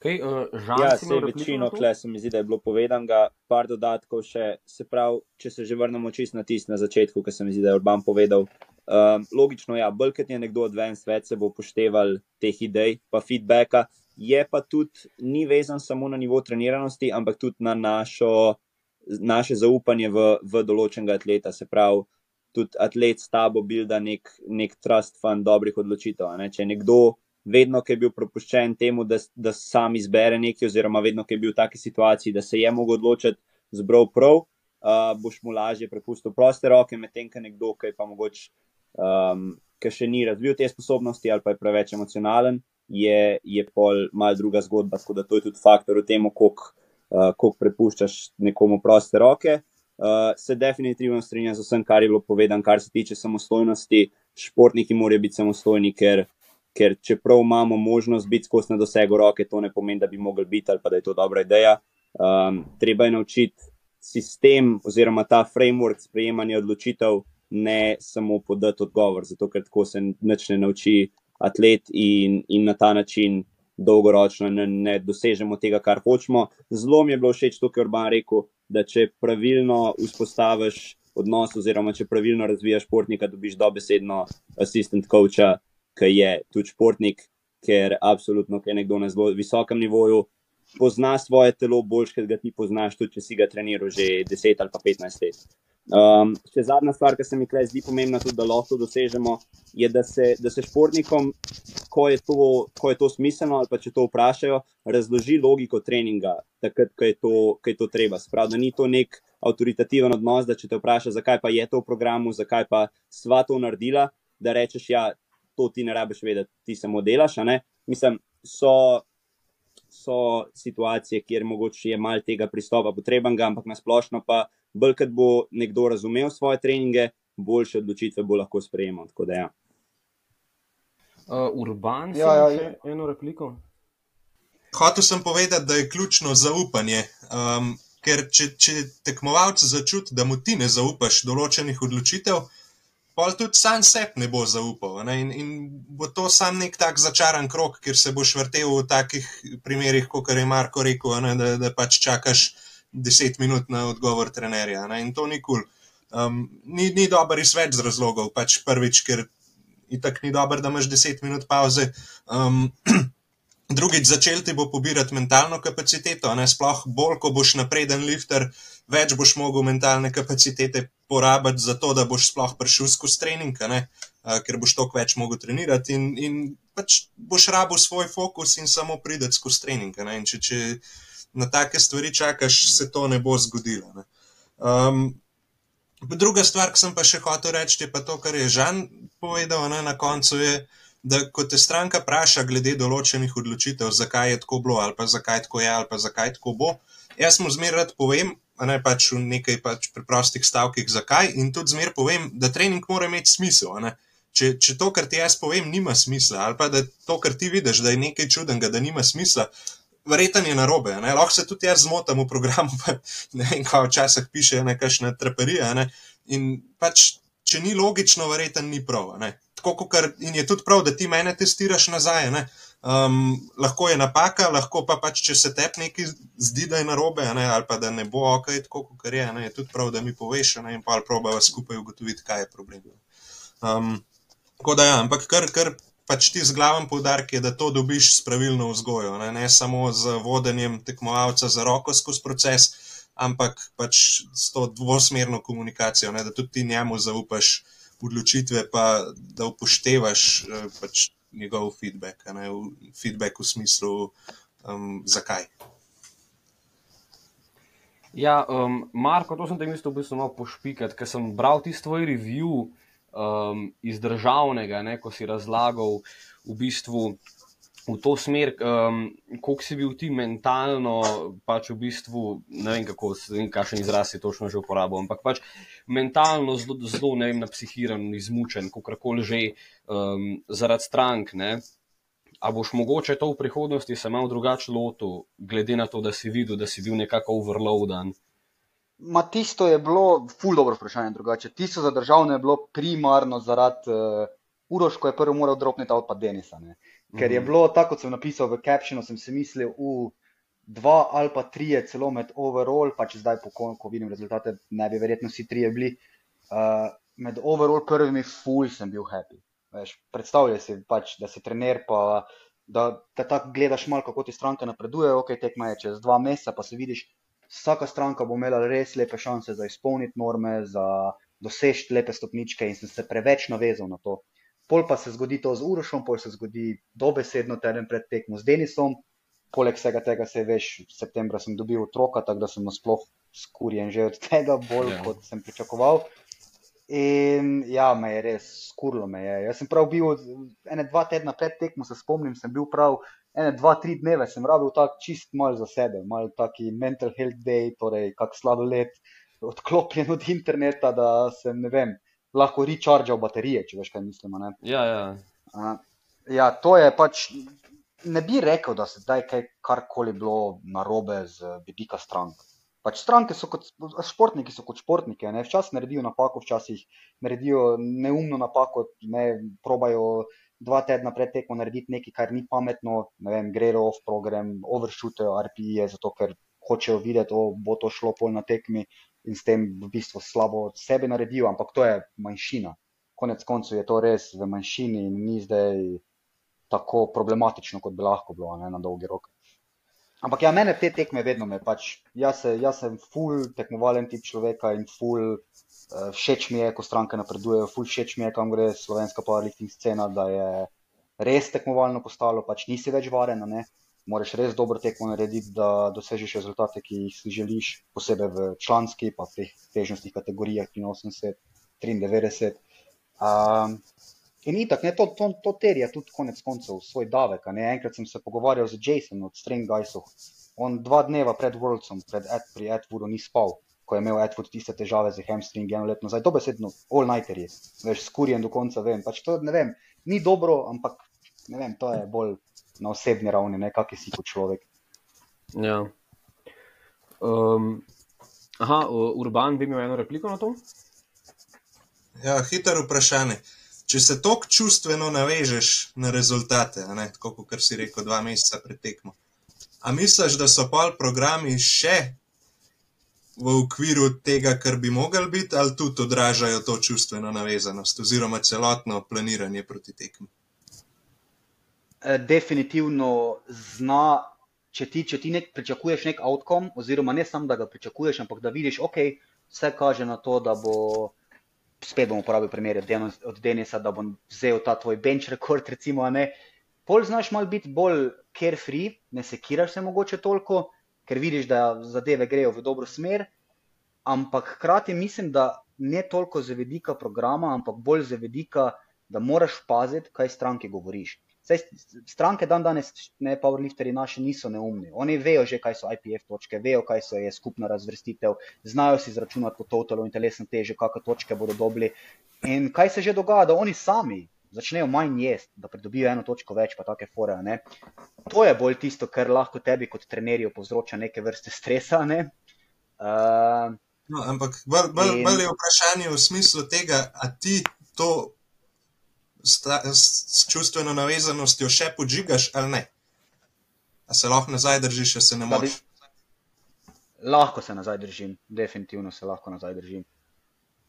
Okay, uh, ja, se je večino, kle se mi zdi, da je bilo povedano, par dodatkov še, se pravi, če se že vrnemo čist na tist na začetku, ki se mi zdi, da je Urban povedal. Um, logično, ja, bolj kot je nekdo odven svet, se bo upošteval teh idej, pa feedbacka, je pa tudi ni vezan samo na nivo treniranosti, ampak tudi na našo, naše zaupanje v, v določenega atleta. Se pravi, tudi atlet s tabo bil da nek, nek trust fund dobrih odločitev. Ne? Če nekdo vedno, ki je bil prepuščen temu, da, da sam izbere nekaj, oziroma vedno, ki je bil v taki situaciji, da se je mogel odločiti zbrov prav, uh, boš mu lažje prepustil proste roke, medtem ko nekdo, ki pa mogoče, um, ki še ni razvil te sposobnosti ali pa je preveč emocionalen, je, je pol mal druga zgodba. Tako da to je tudi faktor v tem, koliko uh, prepuščaš nekomu proste roke. Uh, se definitivno strinjam z vsem, kar je bilo povedano, kar se tiče samostojnosti. Športniki morajo biti samostojni, ker ker čeprav imamo možnost biti skozi na dosegu roke, to ne pomeni, da bi mogli biti ali pa da je to dobra ideja. Um, treba je naučiti sistem oziroma ta framework sprejemanja odločitev, ne samo podati odgovor, zato ker tako se nič ne nauči atlet in, in na ta način dolgoročno ne, ne dosežemo tega, kar hočemo. Zelo mi je bilo všeč to, kar Urban rekel, da če pravilno vzpostaviš odnos oziroma če pravilno razvijaš športnika, dobiš dobesedno assistant coacha, ki je tudi športnik, ker absolutno, ker je nekdo na zelo visokem nivoju, pozna svoje telo bolj, ker ga ti poznaš, tudi če si ga treniral že 10 ali pa 15 let. Um, še zadnja stvar, ki se mi tukaj zdi pomembna, tudi da lahko dosežemo, je, da se, da se športnikom, ko je, to, ko je to smiselno, ali pa če to vprašajo, razloži logiko treninga, takrat, ko je to, ko je to treba. Sprav, da ni to nek avtoritativen odnos, da če te vpraša, zakaj pa je to v programu, zakaj pa sva to naredila, da rečeš, ja, to ti ne rabiš vedeti, ti samo delaš. Mislim, so, so situacije, kjer mogoče je malo tega pristopa potrebnega, ampak na splošno pa bolj, ker bo nekdo razumel svoje treninge, boljše odločitve bo lahko sprejemal. Ja. Uh, urban, ja, ja, ja. eno repliko. Hotel sem povedati, da je ključno zaupanje. Um, ker če, če tekmovalec začuti, da mu ti ne zaupaš določenih odločitev, pol tudi sam sebi ne bo zaupal. Ne? In, in bo to sam nek tak začaran krok, kjer se boš vrtel v takih primerih, kot je Marko rekel, ne? da, da pač čakaš deset minut na odgovor trenerja. Ne? In to ni kul. Cool. Um, ni, ni dober iz več razlogov. Pač prvič, ker je tako ni dobro, da imaš deset minut pauze. Um, drugič, začel ti bo pobirati mentalno kapaciteto, ne sploh bolj, ko boš napreden lifter, več boš mogel mentalne kapacitete porabiti za to, da boš sploh prišel skozi trening, ne, ker boš toliko več mogel trenirati in, in pač boš rabil svoj fokus in samo prideti skozi trening. Če, če na take stvari čakaš, se to ne bo zgodilo. Ne. Um, druga stvar, ki sem pa še hotel reči, je pa to, kar je Žan povedal ne, na koncu. Je, da ko te stranka vpraša glede določenih odločitev, zakaj je tako bilo, ali pa zakaj tako je, ali pa zakaj tako bo, jaz mu zmeraj povem, ne pač v nekaj pač preprostih stavkih, zakaj in tudi zmeraj povem, da trening mora imeti smisel. Če, če to, kar ti jaz povem, nima smisla, ali pa da to, kar ti vidiš, da je nekaj čudenega, da nima smisla, verjetno je narobe. Lahko se tudi jaz zmotam v programu, pa ne vem, kaj včasih piše, nekakšne traperije. Ne? In pač, če ni logično, verjetno ni prav tako kot in je tudi prav, da ti mene testiraš nazaj. Um, lahko je napaka, lahko pa pač, če se tebi nekaj zdi, da je narobe, ne, ali pa da ne bo ok, tako kot je, ne, je tudi prav, da mi poveš, ne, in pa ali probava skupaj ugotoviti, kaj je problem. Um, tako da ja, ampak kar, kar pač ti z glavom poudarek je, da to dobiš s pravilno vzgojo, ne, ne samo z vodenjem tekmovalca za roko skozi proces, ampak pač s to dvosmerno komunikacijo, ne, da tudi ti njemu zaupaš odločitve, pa da upoštevaš eh, pač njegov feedback, ne, feedback v smislu, um, zakaj. Ja, um, Marko, to sem te mislil v bistvu malo pošpikati, ker sem bral ti tvoj review um, iz državnega, ne, ko si razlagal v bistvu v to smer, um, koliko si bil ti mentalno, pač v bistvu, ne vem, kako se vem, kakšen izraz je točno že uporabil, ampak pač mentalno zelo, zelo ne vem, napsihiran, izmučen, kako koli že um, zaradi strank. Ne? A boš mogoče to v prihodnosti se malo drugače lotil, glede na to, da si videl, da si bil nekako overloaden? Ma tisto je bilo, ful dobro vprašanje drugače. Tisto za državno je bilo primarno zaradi uh, Uroš, ko je prvi moral dropniti avto pa Denisa. Ne? Ker je Mhm. bilo tako, kot sem napisal v captionu, sem si mislil, v dva ali pa trije celo med overall, pa če zdaj po kon, ko vidim rezultate, ne bi verjetno vsi trije bili. Uh, med overall prvimi ful sem bil happy. Veš, predstavljaj si pač, da si trener, pa da, da tako gledaš malo, kako ti stranke napredujejo, ok, tekma je čez dva meseca, pa si vidiš, vsaka stranka bo imela res lepe šanse za izpolniti norme, za doseči lepe stopničke in sem se preveč navezal na to. Pol pa se zgodi to z Urošom, pol se zgodi dobesedno teden pred tekmo z Denisom. Poleg vsega tega se veš, v septembra sem dobil otroka, tako da sem nasploh skurjen že od tega, bolj Ja. yeah. kot sem pričakoval. In ja, me je res skurlo me je. Jaz sem prav bil, ene dva tedna pred tekmo, se spomnim, sem bil prav, ene dva, tri dneve sem rabil tak čist mal za sebe, mal taki mental health day, torej kak sladoled, odklopljen od interneta, da sem, ne vem, lahko rechargeal baterije, če veš, kaj mislim. Ne? Ja, ja. A, Ja, to je pač. Ne bi rekel, da se zdaj kaj karkoli bilo narobe z vidika strank. Pač stranke so kot športniki, so kot športniki. ne. Včasih naredijo napako, včasih naredijo neumno napako, ne probajo dva tedna pred tekmo narediti nekaj, kar ni pametno, ne vem, grejo off program, overshootajo RPE, zato ker hočejo videti, o, bo to šlo pol na tekmi in s tem v bistvu slabo od sebe naredijo, ampak to je manjšina. Konec koncev je to res v manjšini in ni zdaj tako problematično, kot bi lahko bilo ne, na dolgi rok. Ampak ja, mene te tekme vedno me pač, jaz, se, jaz sem full tekmovalen tip človeka in full všeč mi je, ko stranke napredujejo, full všeč mi je, kam gre slovenska powerlifting scena, da je res tekmovalno postalo, pač nisi več varen, ne. Moraš res dobro tekmo narediti, da dosežeš rezultate, ki jih si želiš, posebej v članski, pa v teh težnostnih kategorijah 83, 93. Um, In itak, ne, to, to, to terja tudi konec koncev svoj davek. Enkrat sem se pogovarjal z Jasonom od String Guysov. On dva dneva pred Worldsom, pred Ed, pri Edwoodu ni spal, ko je imel Edwood tiste težave z hamstringi eno leto nazaj. Dobesedno all-nighterji, veš, skurjen do konca, vem. Pač to, ne vem, ni dobro, ampak ne vem, to je bolj na osebni ravni, ne, kak si kot človek. ja. Um, aha, Urban bi imel eno repliko na to? Ja, hitro vprašanje. Če se tako čustveno navežeš na rezultate, a ne, tako kot si rekel, dva meseca pred tekmo, a misliš, da so pol programi še v okviru tega, kar bi mogli biti, ali tudi odražajo to čustveno navezanost, oziroma celotno planiranje proti tekmi? Eh, definitivno zna, če ti, če ti nek, pričakuješ nek outcome, oziroma ne samo, da ga pričakuješ, ampak da vidiš, ok, vse kaže na to, da bo, spet bom uporabil primer od Denisa, da bom vzel ta tvoj bench rekord, recimo, ne. Pol znaš mal biti bolj carefree, ne sekiraš se mogoče toliko, ker vidiš, da zadeve grejo v dobro smer, ampak hkrati mislim, da ne toliko z vidika programa, ampak bolj z vidika, da moraš paziti, kaj stranki govoriš. Saj stranke dan danes, ne powerlifteri naši, niso neumni. Oni vejo že, kaj so IPF točke, vejo, kaj so je skupna razvrstitev, znajo si izračunati po totalu in telesno težo, kakšne točke bodo dobili. In kaj se že dogaja, da oni sami začnejo manj jesti, da pridobijo eno točko več, pa take fore. Ne? To je bolj tisto, kar lahko tebi kot trenerju povzroča neke vrste stresa. Ne? Uh, No, ampak bolj, bolj, In- bolj je vprašanje v smislu tega, a ti to s, ta, s, s čustveno navezanostjo še podžigaš ali ne. A se lahko nazaj držiš, a se ne moreš. Lahko se nazaj držim, definitivno se lahko nazaj držim.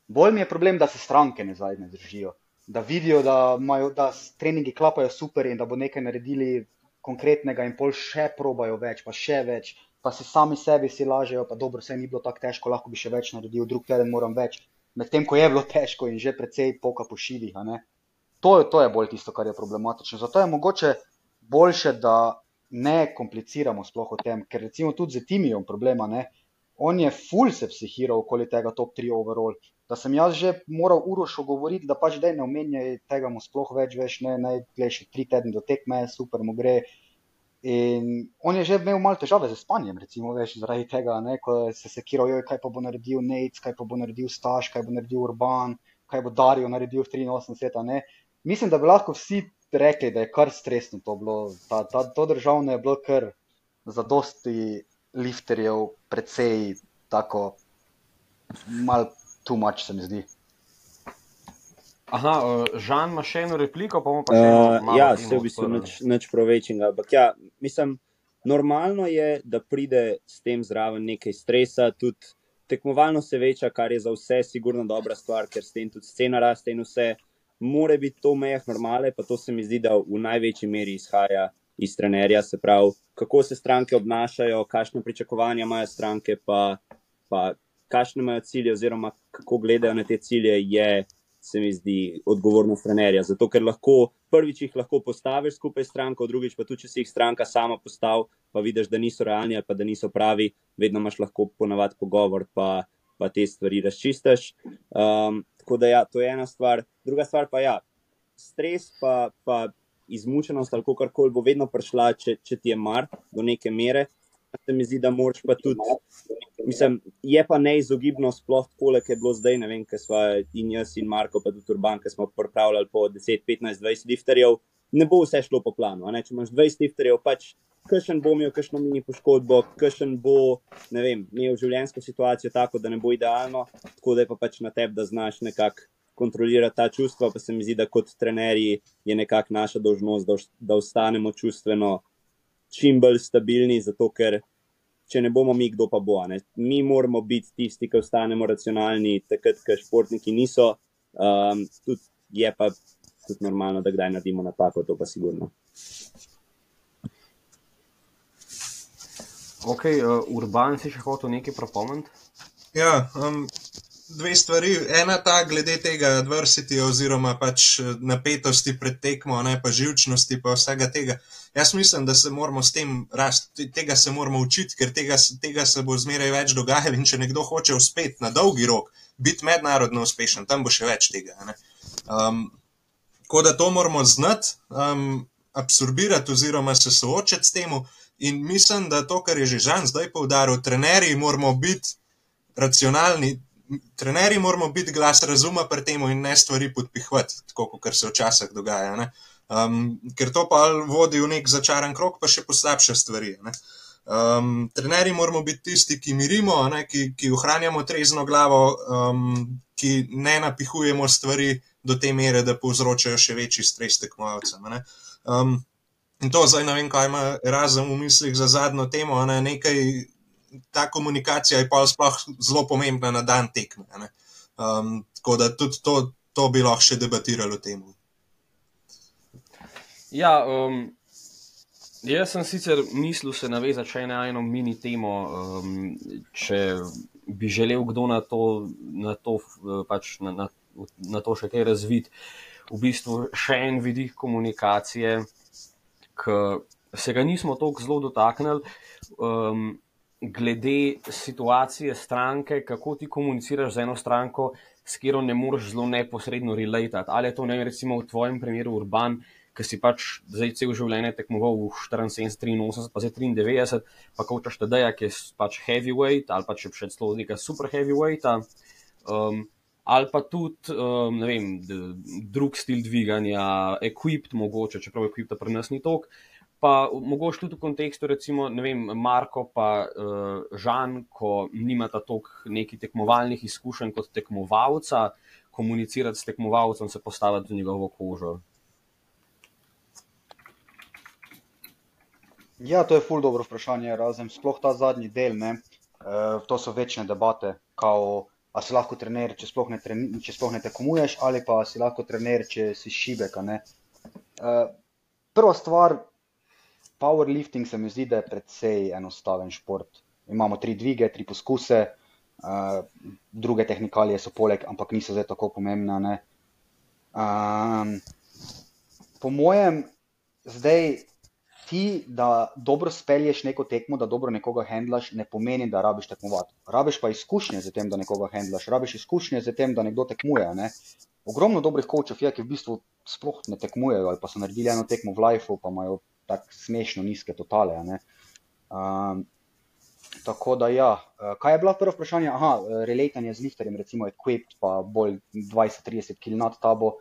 Bolj mi je problem, da se stranke nazaj ne držijo. Da vidijo, da, imajo, da treningi klapajo super in da bo nekaj naredili konkretnega in pol še probajo več, pa še več, pa si sami sebi si lažejo, pa dobro, vse ni bilo tako težko, lahko bi še več naredil, drug teden moram več. Medtem ko je bilo težko in že precej poka po šivih. To, to je bolj tisto, kar je problematično. Zato je mogoče boljše, da ne kompliciramo sploh o tem, ker recimo tudi z Timijem problema ne. On je full se psihiral okoli tega top 3 overall. Da sem jaz že moral urošo govoriti, da pač dej ne omenjaj tega mu sploh več, veš, ne, ne, gledaj še tri tedne do tekme, super mu gre. In on je že imel malo težave z spanjem, recimo, veš, zaradi tega, ne, ko se je sekiral, joj, kaj pa bo naredil Nate, kaj pa bo naredil Staš, kaj bo naredil Urban, kaj bo Dario naredil v 83, ne. Mislim, da bi lahko vsi rekli, da je kar stresno to bilo, ta, ta, to državno je bilo kar za dosti lifterjev precej tako, malo too much, se mi zdi. Aha, uh, Žan ima še eno repliko, pa bomo pa še eno. Uh, ja, se v bistvu nič, nič provečenega. Ampak ja, mislim, normalno je, da pride s tem zraven nekaj stresa, tudi tekmovalno se veča, kar je za vse sigurno dobra stvar, ker s tem tudi scena raste in vse. More biti to v mejah normale, pa to se mi zdi, da v največji meri izhaja iz trenerja, se pravi, kako se stranke obnašajo, kakšne pričakovanja imajo stranke, pa, pa kakšne imajo cilje, oziroma kako gledajo na te cilje, je, se mi zdi, odgovornost trenerja. Zato, ker lahko prvič jih lahko postaviš skupaj s stranko, drugič pa tudi, če si jih stranka sama postavi, pa vidiš, da niso realni ali pa da niso pravi, vedno imaš lahko ponavadi pogovor, pa, pa te stvari razčistiš. Um, tako da, ja, to je ena stvar. Druga stvar pa je, ja, stres pa. pa izmučenost ali kar koli bo vedno prišla, če, če ti je mar do neke mere. Se mi zdi, da moraš pa tudi, mislim, je pa neizogibno, sploh kot je bilo zdaj, ne vem, kaj smo in jaz in Marko, pa tudi Urban, ki smo pripravljali po 10, 15, 20 lifterjev, ne bo vse šlo po planu. Če imaš 20 lifterjev, pač kakšen bo imel kakšno mini poškodbo, kakšen bo, ne vem, imel življenjsko situacijo tako, da ne bo idealno, tako da je pa pač na tebi, da znaš nekako kontrolirati ta čustva, pa se mi zdi, da kot trenerji je nekako naša dožnost, da, da ostanemo čustveno čim bolj stabilni, zato ker če ne bomo mi, kdo pa bo. Ne? Mi moramo biti tisti, ki ostanemo racionalni, takrat, ko športniki niso. Um, tudi je pa tudi normalno, da kdaj naredimo napako, to pa sigurno. Ok, uh, Urban si še hotel nekaj propomniti? Ja, um, dve stvari. Ena ta, glede tega adversity oziroma pač eh, napetosti pred tekmo, ne pa živčnosti, pa vsega tega. Jaz mislim, da se moramo s tem rasti, tega se moramo učiti, ker tega, tega se bo zmeraj več dogajalo. In če nekdo hoče uspeti na dolgi rok, biti mednarodno uspešen, tam bo še več tega. Um, tako da to moramo znati, um, absorbirati oziroma se soočati s tem. In mislim, da to, kar je že Žan zdaj poudaril, trenerji moramo biti racionalni, trenerji moramo biti glas razuma pri tem in ne stvari podpihvati, tako kot se včasih dogaja. Um, ker to pa vodi v nek začaran krok, pa še poslabša stvari. Um, trenerji moramo biti tisti, ki mirimo, ne, ki, ki ohranjamo trezno glavo, um, ki ne napihujemo stvari do te mere, da povzročajo še večji stres tekmovalcem. Ne. Um, in to zdaj ne vem, kaj ima razen v mislih za zadnjo temo, ne, nekaj ta komunikacija je pa sploh zelo pomembna na dan tekme. Um, tako da tudi to, to bi lahko še debatirali o tem. Ja, um, jaz sem sicer mislil se navezati še na eno mini temo, um, če bi želel kdo na to, na to, pač na, na, na to še kaj razviti. V bistvu še en vidik komunikacije, ki se ga nismo tako zelo dotaknili. Um, glede situacije stranke, kako ti komuniciraš z eno stranko, s katero ne moreš zelo neposredno relatati. Ali je to ne, recimo v tvojem primeru urban, ki si pač zdaj cel življenje tekmoval v 74, 83, pa zdaj 93, pa kočaš tedaj, ki je pač heavyweight ali pa če še celo neka super heavyweight. Um, ali pa tudi, um, ne vem, drug stil dviganja, equipped mogoče, čeprav equipped pri nas ni tok pa mogoče tudi v kontekstu, recimo, vem, Marko pa uh, Žan, ko nimata toliko nekih tekmovalnih izkušenj kot tekmovalca, komunicirati s tekmovalcem, se postaviti v njegovo kožo. Ja, to je ful dobro vprašanje, razen sploh ta zadnji del. Ne? Uh, to so večne debate, kao, a si lahko trener, če sploh ne, če sploh ne tekmuješ, ali pa si lahko trener, če si šibek. Uh, prva stvar, powerlifting se mi zdi, da je precej enostaven šport. Imamo tri dvige, tri poskuse, uh, druge tehnikalije so poleg, ampak niso zdaj tako pomembne. Um, po mojem, zdaj ti, da dobro spelješ neko tekmo, da dobro nekoga handlaš, ne pomeni, da rabiš tekmovati. Rabiš pa izkušnje z tem, da nekoga handlaš, rabiš izkušnje z tem, da nekdo tekmuje. Ne? Ogromno dobrih kočev je, ki v bistvu sploh ne tekmujejo ali pa so naredili eno tekmo v lifeu, pa imajo tako smešno nizke totale. Um, tako da, ja, kaj je bilo prvo vprašanje? Aha, relatanje z lifterjem, recimo equipped, pa bolj 20-30 km nad tabo.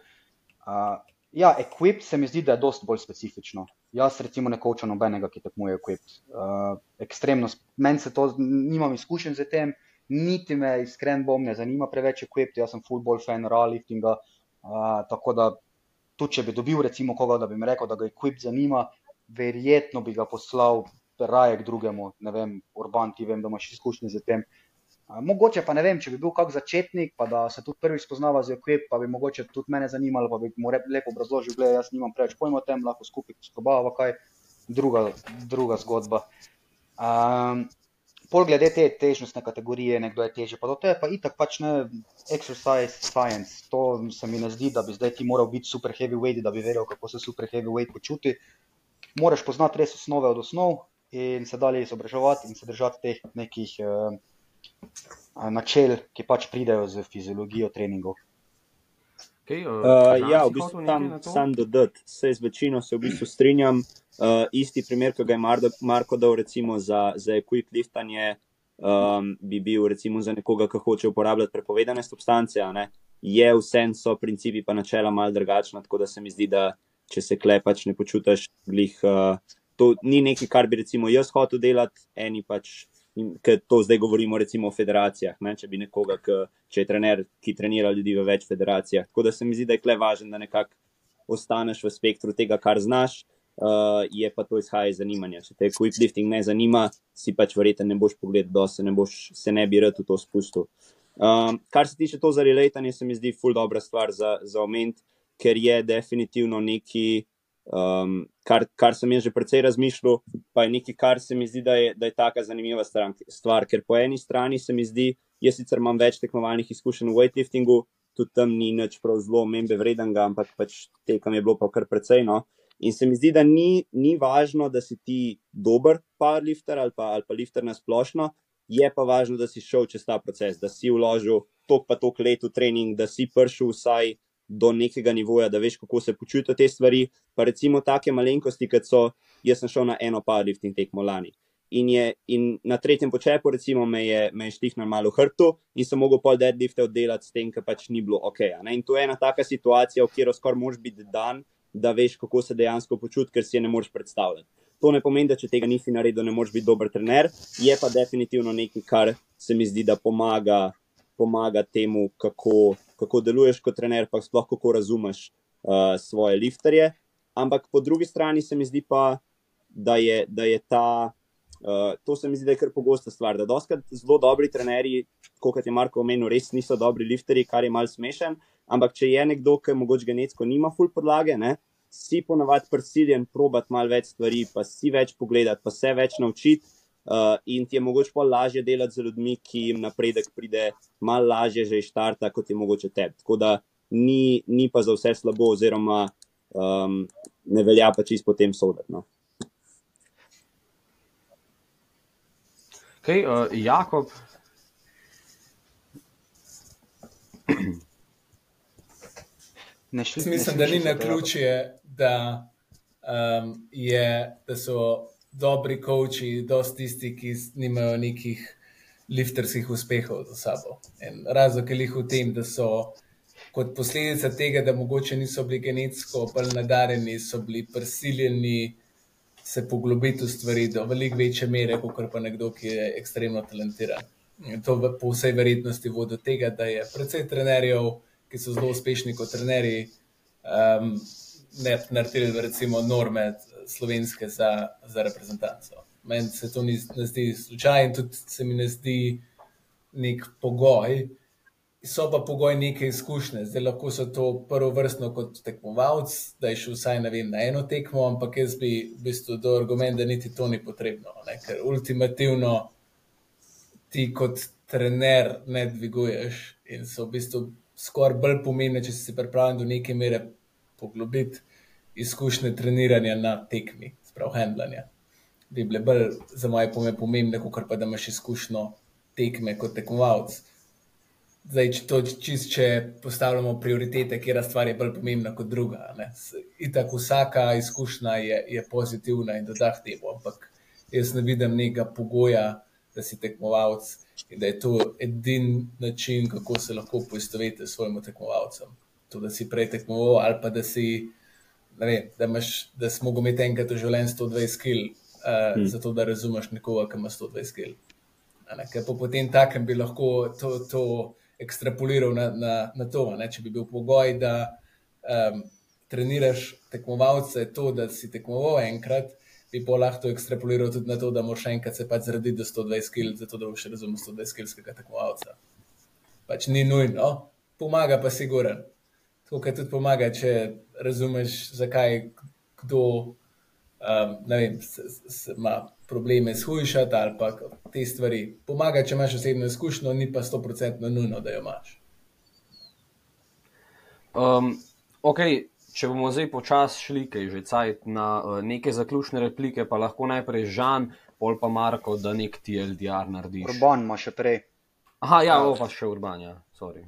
Uh, ja, equipped se mi zdi, da je dosti bolj specifično. Jaz, recimo, ne kočem nobenega, ki tekmuje equipped. Uh, ekstremno, meni se to, nimam izkušenj z tem, niti me iskren bom ne zanima preveč equipped, jaz sem full ball fan raliftinga. Uh, tako da, tudi če bi dobil, recimo, koga, da bi mi rekel, da ga equipped zanima, verjetno bi ga poslal raje k drugemu, ne vem, Urban, ti vem, da imaš izkušnje z tem. Mogoče pa ne vem, če bi bil kak začetnik, pa da se tudi prvi spoznava z equip, pa bi mogoče tudi mene zanimalo, pa bi mu lepo obrazložil, gledaj, jaz nimam preveč pojma o tem, lahko skupaj poskrobava kaj, druga, druga zgodba. Um, pol glede te težnostne kategorije, nekdo je teže, pa do te pa itak pač ne exercise science, to se mi ne zdi, da bi zdaj ti moral biti super heavyweight, da bi vedel, kako se super heavyweight počuti. Moraš poznati res osnove od osnov in se dalje izobraževati in se držati teh nekih uh, načel, ki pač pridejo z fiziologijo treningov. Okay, uh, uh, ja, v bistvu tam sam dodati, se z večino se v bistvu strinjam. Uh, isti primer, ki ga je Marko dal recimo za, za equip liftanje, um, bi bil recimo za nekoga, ki hoče uporabljati prepovedane substance, je vsem so principi pa načela mal drugačna, tako da se mi zdi, da če se klepač ne počutiš, glih, uh, to ni nekaj, kar bi recimo jaz hotel delati, eni pač ker to zdaj govorimo recimo o federacijah, ne? če bi nekoga, ki, če je trener, ki trenira ljudi v več federacijah. Tako da se mi zdi, da je kle važno, da nekako ostaneš v spektru tega, kar znaš, uh, je pa to izhaja iz zanimanja. Če te weightlifting ne zanima, si pač verjeten ne boš pogledal, da se ne, boš, se ne bi rad v to spustil. Um, kar se tiče to za relatanje, se mi zdi ful dobra stvar za, za oment, ker je definitivno neki. Um, kar, kar sem jaz že precej razmišljal, pa je nekaj, kar se mi zdi, da je, da je taka zanimiva stran, stvar. Ker po eni strani se mi zdi, jaz sicer imam več tekmovalnih izkušenj v weightliftingu, tudi tam ni nič prav zelo omembe vredenga, ampak pač tekam je bilo pa kar precej. No. In se mi zdi, da ni, ni važno, da si ti dober powerlifter ali pa, ali pa lifter na splošno, je pa važno, da si šel čez ta proces, da si vložil tok pa tok let v trening, da si prišel vsaj do nekega nivoja, da veš, kako se počutijo te stvari. Pa recimo take malenkosti, kot so, jaz sem šel na eno powerlifting tekmo lani. In, je, in na tretjem počepu, recimo, me je, je štihnil malo hrtu in sem mogel pol deadlifte oddelati s tem, ker pač ni bilo ok. Ne? In to je ena taka situacija, v katero skoraj moraš biti dan, da veš, kako se dejansko počutiš, ker si je ne moreš predstavljati. To ne pomeni, da če tega nisi naredil, ne moreš biti dober trener, je pa definitivno nekaj, kar se mi zdi, da pomaga, pomaga temu, kako, kako deluješ kot trener, pa sploh kako razumeš uh, svoje lifterje. Ampak po drugi strani se mi zdi pa, da je, da je ta. Uh, to se mi zdi, da je kar pogosta stvar. Da doskrat zelo dobri trenerji, kot je Marko omenil, res niso dobri lifterji, kar je mal smešen. Ampak če je nekdo, ki mogoče genetsko nima full podlage, ne, si ponavadi prisiljen probati malo več stvari, pa si več pogledati, pa se več naučiti. Uh, in ti je mogoče pa lažje delati z ljudmi, ki jim napredek pride malo lažje že iz štarta, kot je mogoče tebi. Tako da ni, ni pa za vse slabo, oziroma um, ne velja pa čist potem soditi. No. Okay, uh, Jakob. Mislim, da ni na ključje, da, um, je, da so dobri koči, dosti tisti, ki nimajo nekih lifterskih uspehov za sabo. In razlog je jih v tem, da so kot posledica tega, da mogoče niso bili genetsko bolj nadarjeni, so bili prisiljeni se poglobiti v stvari do veliko večje mere, kot pa nekdo, ki je ekstremno talentiran. In to po vsej verjetnosti vodi do tega, da je predvsej trenerjev, ki so zelo uspešni kot trenerji, um, ne naredili recimo norme slovenske za, za reprezentanco. Meni se to ni, ne zdi slučajno tudi se mi ne zdi nek pogoj. So pa pogoj neke izkušnje. Zdaj lahko so to prvo vrstno kot tekmovalec, da je šel vsaj vem, na eno tekmo, ampak jaz bi v bistvu do argument, da niti to ni potrebno. Ne? Ker ultimativno ti kot trener ne dviguješ in so v bistvu skoraj bolj pomembne, če si pripravljen do neke mere poglobiti izkušnje treniranja na tekmi. sprav handlanja. Bi bile bolj za moje pome pomembne, kot pa da imaš izkušnjo tekme kot tekmovalec. Zdaj, če, to, čist, če postavljamo prioritete, kera stvar je bolj pomembna kot druga. Itak vsaka izkušnja je, je pozitivna in dodah temu, ampak jaz ne vidim nekega pogoja, da si tekmovalec in da je to edini način, kako se lahko poistoveti s svojim tekmovalcem. To, da si prej tekmoval ali pa da si, vem, da, imaš, da smo mogli imeti enkrat v življenju 120 kg, uh, hmm. zato da razumeš nekoga, ki ima 120 kg. Ker pa potem takem bi lahko to, to ekstrapoliral na, na, na to. Ne? Če bi bil pogoj, da um, treniraš tekmovalce, to, da si tekmoval enkrat, bi pa lahko ekstrapoliral tudi na to, da moraš enkrat se pač zrediti do 120 kg, zato da boš razumel 120 kg tekmovalca. Pač ni nujno, pomaga pa siguren. To, kar tudi pomaga, če razumeš, zakaj kdo um, vem, ima probleme shujšati ali pa te stvari. Pomaga, če imaš osebno izkušnjo, ni pa 100% nujno, da jo imaš. Um, ok, Če bomo zdaj počasi šli, kaj že cajt na uh, neke zaključne replike, pa lahko najprej Žan, pol pa Marko, da nek TLDR naredi. Urban ima še prej. Aha, ja, uh, pa še Urban, ja, sorry.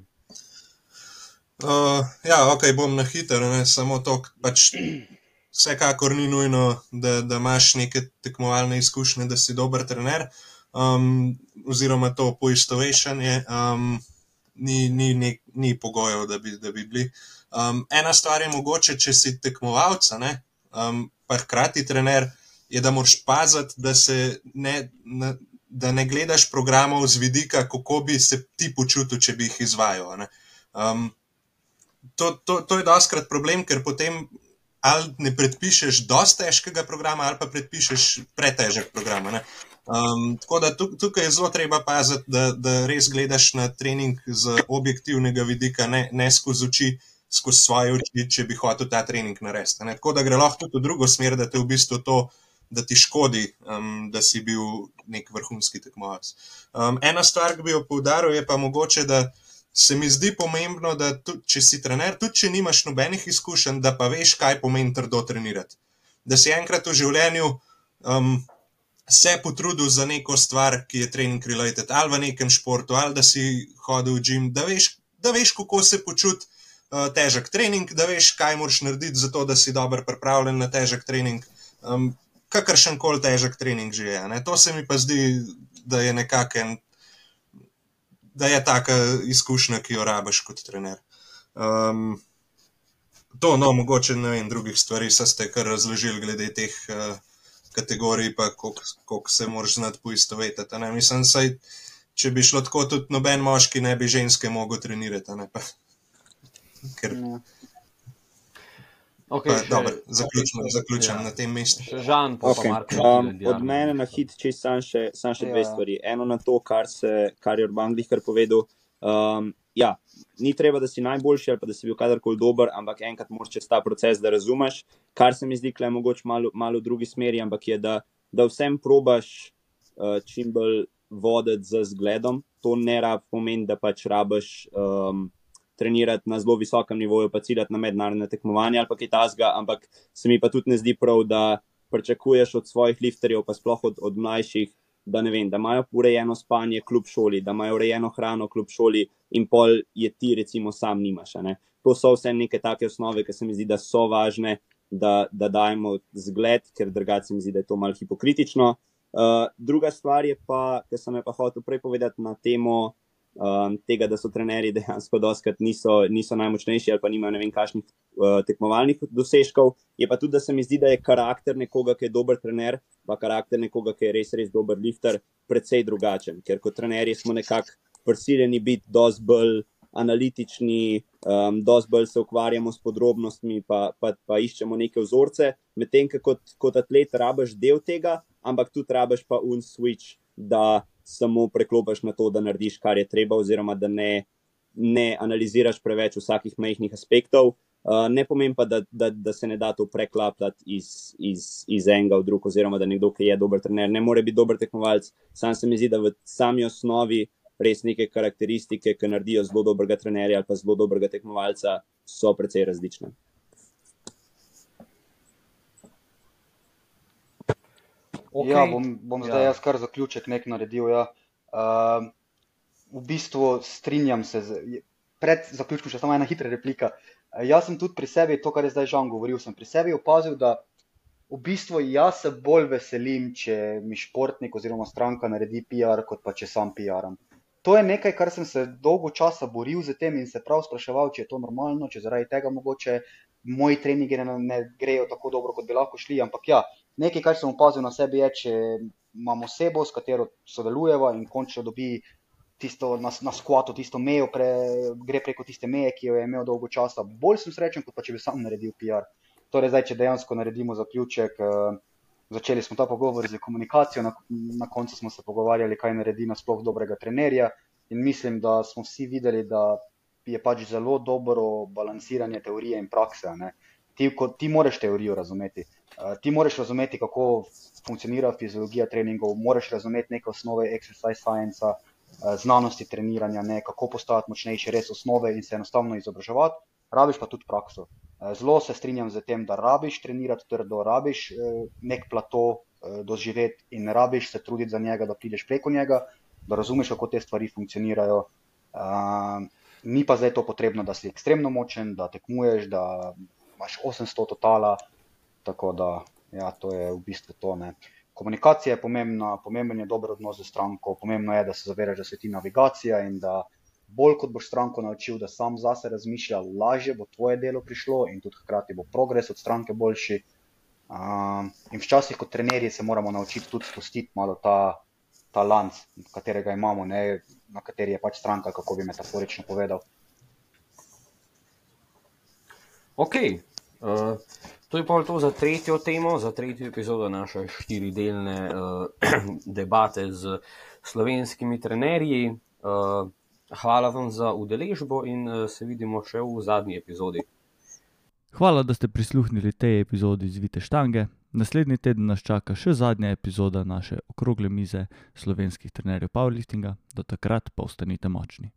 Uh, ja, ok, bom na hitro, ne samo to, pač vsekakor ni nujno, da, da imaš neke tekmovalne izkušnje, da si dober trener, um, oziroma to poistovešanje, um, ni, ni, ni, ni pogojev, da bi, da bi bili. Um, ena stvar je mogoče, če si tekmovalec, um, pa hkrati trener, je, da moraš paziti, da, ne, ne, da ne gledaš programov z vidika, kako bi se ti počutil, če bi jih izvajal. Um, to, to, to je doskrat problem, ker potem ali ne predpišeš dosta težkega programa, ali pa predpišeš pretežek program. Um, tako da tukaj je zelo treba paziti, da, da res gledaš na trening z objektivnega vidika, ne, ne skozi oči skozi svoje oči, če bi hotel ta trening narediti. Tako da gre lahko tudi v drugo smer, da te v bistvu to, da ti škodi, um, da si bil nek vrhunski tekmovalec. Um, ena stvar, ki bi jo poudaril, je pa mogoče, da se mi zdi pomembno, da tudi, če si trener, tudi če nimaš nobenih izkušenj, da pa veš, kaj pomeni trdo trenirati. Da si enkrat v življenju um, se potrudil za neko stvar, ki je trening related, ali v nekem športu, ali da si hodil v gim, da veš, da veš kako se počuti. Eh, težek trening, da veš, kaj moraš narediti, zato da si dobro pripravljen na težek trening. Um, kakršen koli težek trening že je. Ne? To se mi pa zdi, da je nekakšen, da je taka izkušnja, ki jo rabiš kot trener. Um, to, no, mogoče ne vem, drugih stvari, ste kar razložili glede teh uh, kategorij, pa koliko se moraš znati poistovetiti. Mislim, saj, če bi šlo tako, tudi noben moški ne bi ženske mogel trenirati. Ker... Ja. Okay, pa, dobro, zaključujem, zaključujem ja. na tem mestu. Žan, okay. um, od mene na hit, če sam še, sam še ja. dve stvari. Eno na to, kar, se, kar je Urban Glihar povedal. Um, ja, ni treba, da si najboljši ali da si bil kadarkoli dober, ampak enkrat moraš čez ta proces, da razumeš. Kar se mi zdi, da je mogoče malo, malo v drugi smeri, ampak je, da, da vsem probaš uh, čim bolj voditi z zgledom. To ne rab pomeni, da pač rabaš. Um, trenirati na zelo visokem nivoju, pa ciljati na mednarodne tekmovanja ali kaj tasga, ampak se mi pa tudi ne zdi prav, da pričakuješ od svojih lifterjev, pa sploh od, od mlajših, da, vem, da imajo urejeno spanje kljub šoli, da imajo urejeno hrano kljub šoli in pol je ti, recimo, sam nimaš. To so vse neke take osnove, ki se mi zdi, da so važne, da, da dajemo zgled, ker drugače se mi zdi, da je to malce hipokritično. Uh, druga stvar je pa, kar sem pa hotel prej povedati na temo um, tega, da so trenerji dejansko doskrat niso, niso najmočnejši ali pa nimajo ne vem kakšnih uh, tekmovalnih dosežkov. Je pa tudi, da se mi zdi, da je karakter nekoga, ki je dober trener, pa karakter nekoga, ki je res, res dober lifter, precej drugačen. Ker kot trenerji smo nekako prisiljeni biti dosti bolj analitični, um, dosti bolj se ukvarjamo s podrobnostmi, pa, pa, pa iščemo neke vzorce, medtem ko kot, kot atlet rabiš del tega, ampak tudi rabiš pa un switch, da samo preklopiš na to, da narediš, kar je treba, oziroma da ne, ne analiziraš preveč vsakih majhnih aspektov. Uh, ne pomeni pa, da, da, da se ne da to preklapljati iz, iz, iz enega v drug, oziroma da nekdo, ki je dober trener, ne more biti dober tekmovalec. Sam se mi zdi, da v sami osnovi res neke karakteristike, ki naredijo zelo dobrega trenerja ali pa zelo dobrega tekmovalca, so precej različne. Okay. Ja, bom, bom zdaj Ja. jaz kar zaključek nek naredil. Ja. Uh, v bistvu strinjam se. Z, pred zaključkom še samo ena hitra replika. Uh, jaz sem tudi pri sebi, to, kar je zdaj Žan govoril, sem pri sebi opazil, da v bistvu jaz se bolj veselim, če mi športnik oziroma stranka naredi PR, kot pa če sam PR-am. To je nekaj, kar sem se dolgo časa boril z tem in se prav spraševal, če je to normalno, če zaradi tega mogoče moji treningi ne, ne grejo tako dobro, kot bi lahko šli. Ampak ja, nekaj, kar sem opazil na sebi, je, če imam osebo, s katero sodelujeva in končno dobi tisto na, na skvatu, tisto mejo, pre, gre preko tiste meje, ki jo je imel dolgo časa. Bolj sem srečen, kot pa če bi sam naredil PR. Torej, zdaj, če dejansko naredimo zaključek, eh, začeli smo ta pogovor z komunikacijo, na, na koncu smo se pogovarjali, kaj naredi nasploh dobrega trenerja. In mislim, da smo vsi videli, da je pač zelo dobro balansiranje teorije in prakse. Ne? Ti, ko, ti moraš teorijo razumeti. Uh, ti moraš razumeti, kako funkcionira fiziologija treningov, moraš razumeti neke osnove exercise science, uh, znanosti treniranja, ne? kako postati močnejši, res osnove in se enostavno izobraževati. Rabiš pa tudi prakso. Uh, zelo se strinjam z tem, da rabiš trenirati trdo, rabiš nek plato doživeti in rabiš se truditi za njega, da prideš preko njega, da razumeš, kako te stvari funkcionirajo. Uh, ni pa zdaj to potrebno, da si ekstremno močen, da tekmuješ, da imaš 800 totala. Tako da, ja, to je v bistvu to. Ne. Komunikacija je pomembna, pomemben je dober odnos z stranko, pomembno je, da se zavedaš, da se ti navigacija in da bolj kot boš stranko naučil, da sam zase razmišlja, lažje bo tvoje delo prišlo in tudi hkrati bo progres od stranke boljši. Um, in včasih kot trenerji se moramo naučiti tudi spustiti malo ta, ta lanc, katerega imamo, ne, na kateri je pač stranka, kako bi metaforično povedal. Ok, uh, to je pa to za tretjo temo, za tretjo epizodo naše štiridelne uh, debate z slovenskimi trenerji. Uh, hvala vam za udeležbo in uh, se vidimo še v zadnji epizodi. Hvala, da ste prisluhnili tej epizodi Zvite štange. Naslednji teden nas čaka še zadnja epizoda naše okrogle mize slovenskih trenerjev powerliftinga. Do takrat pa ostanite močni.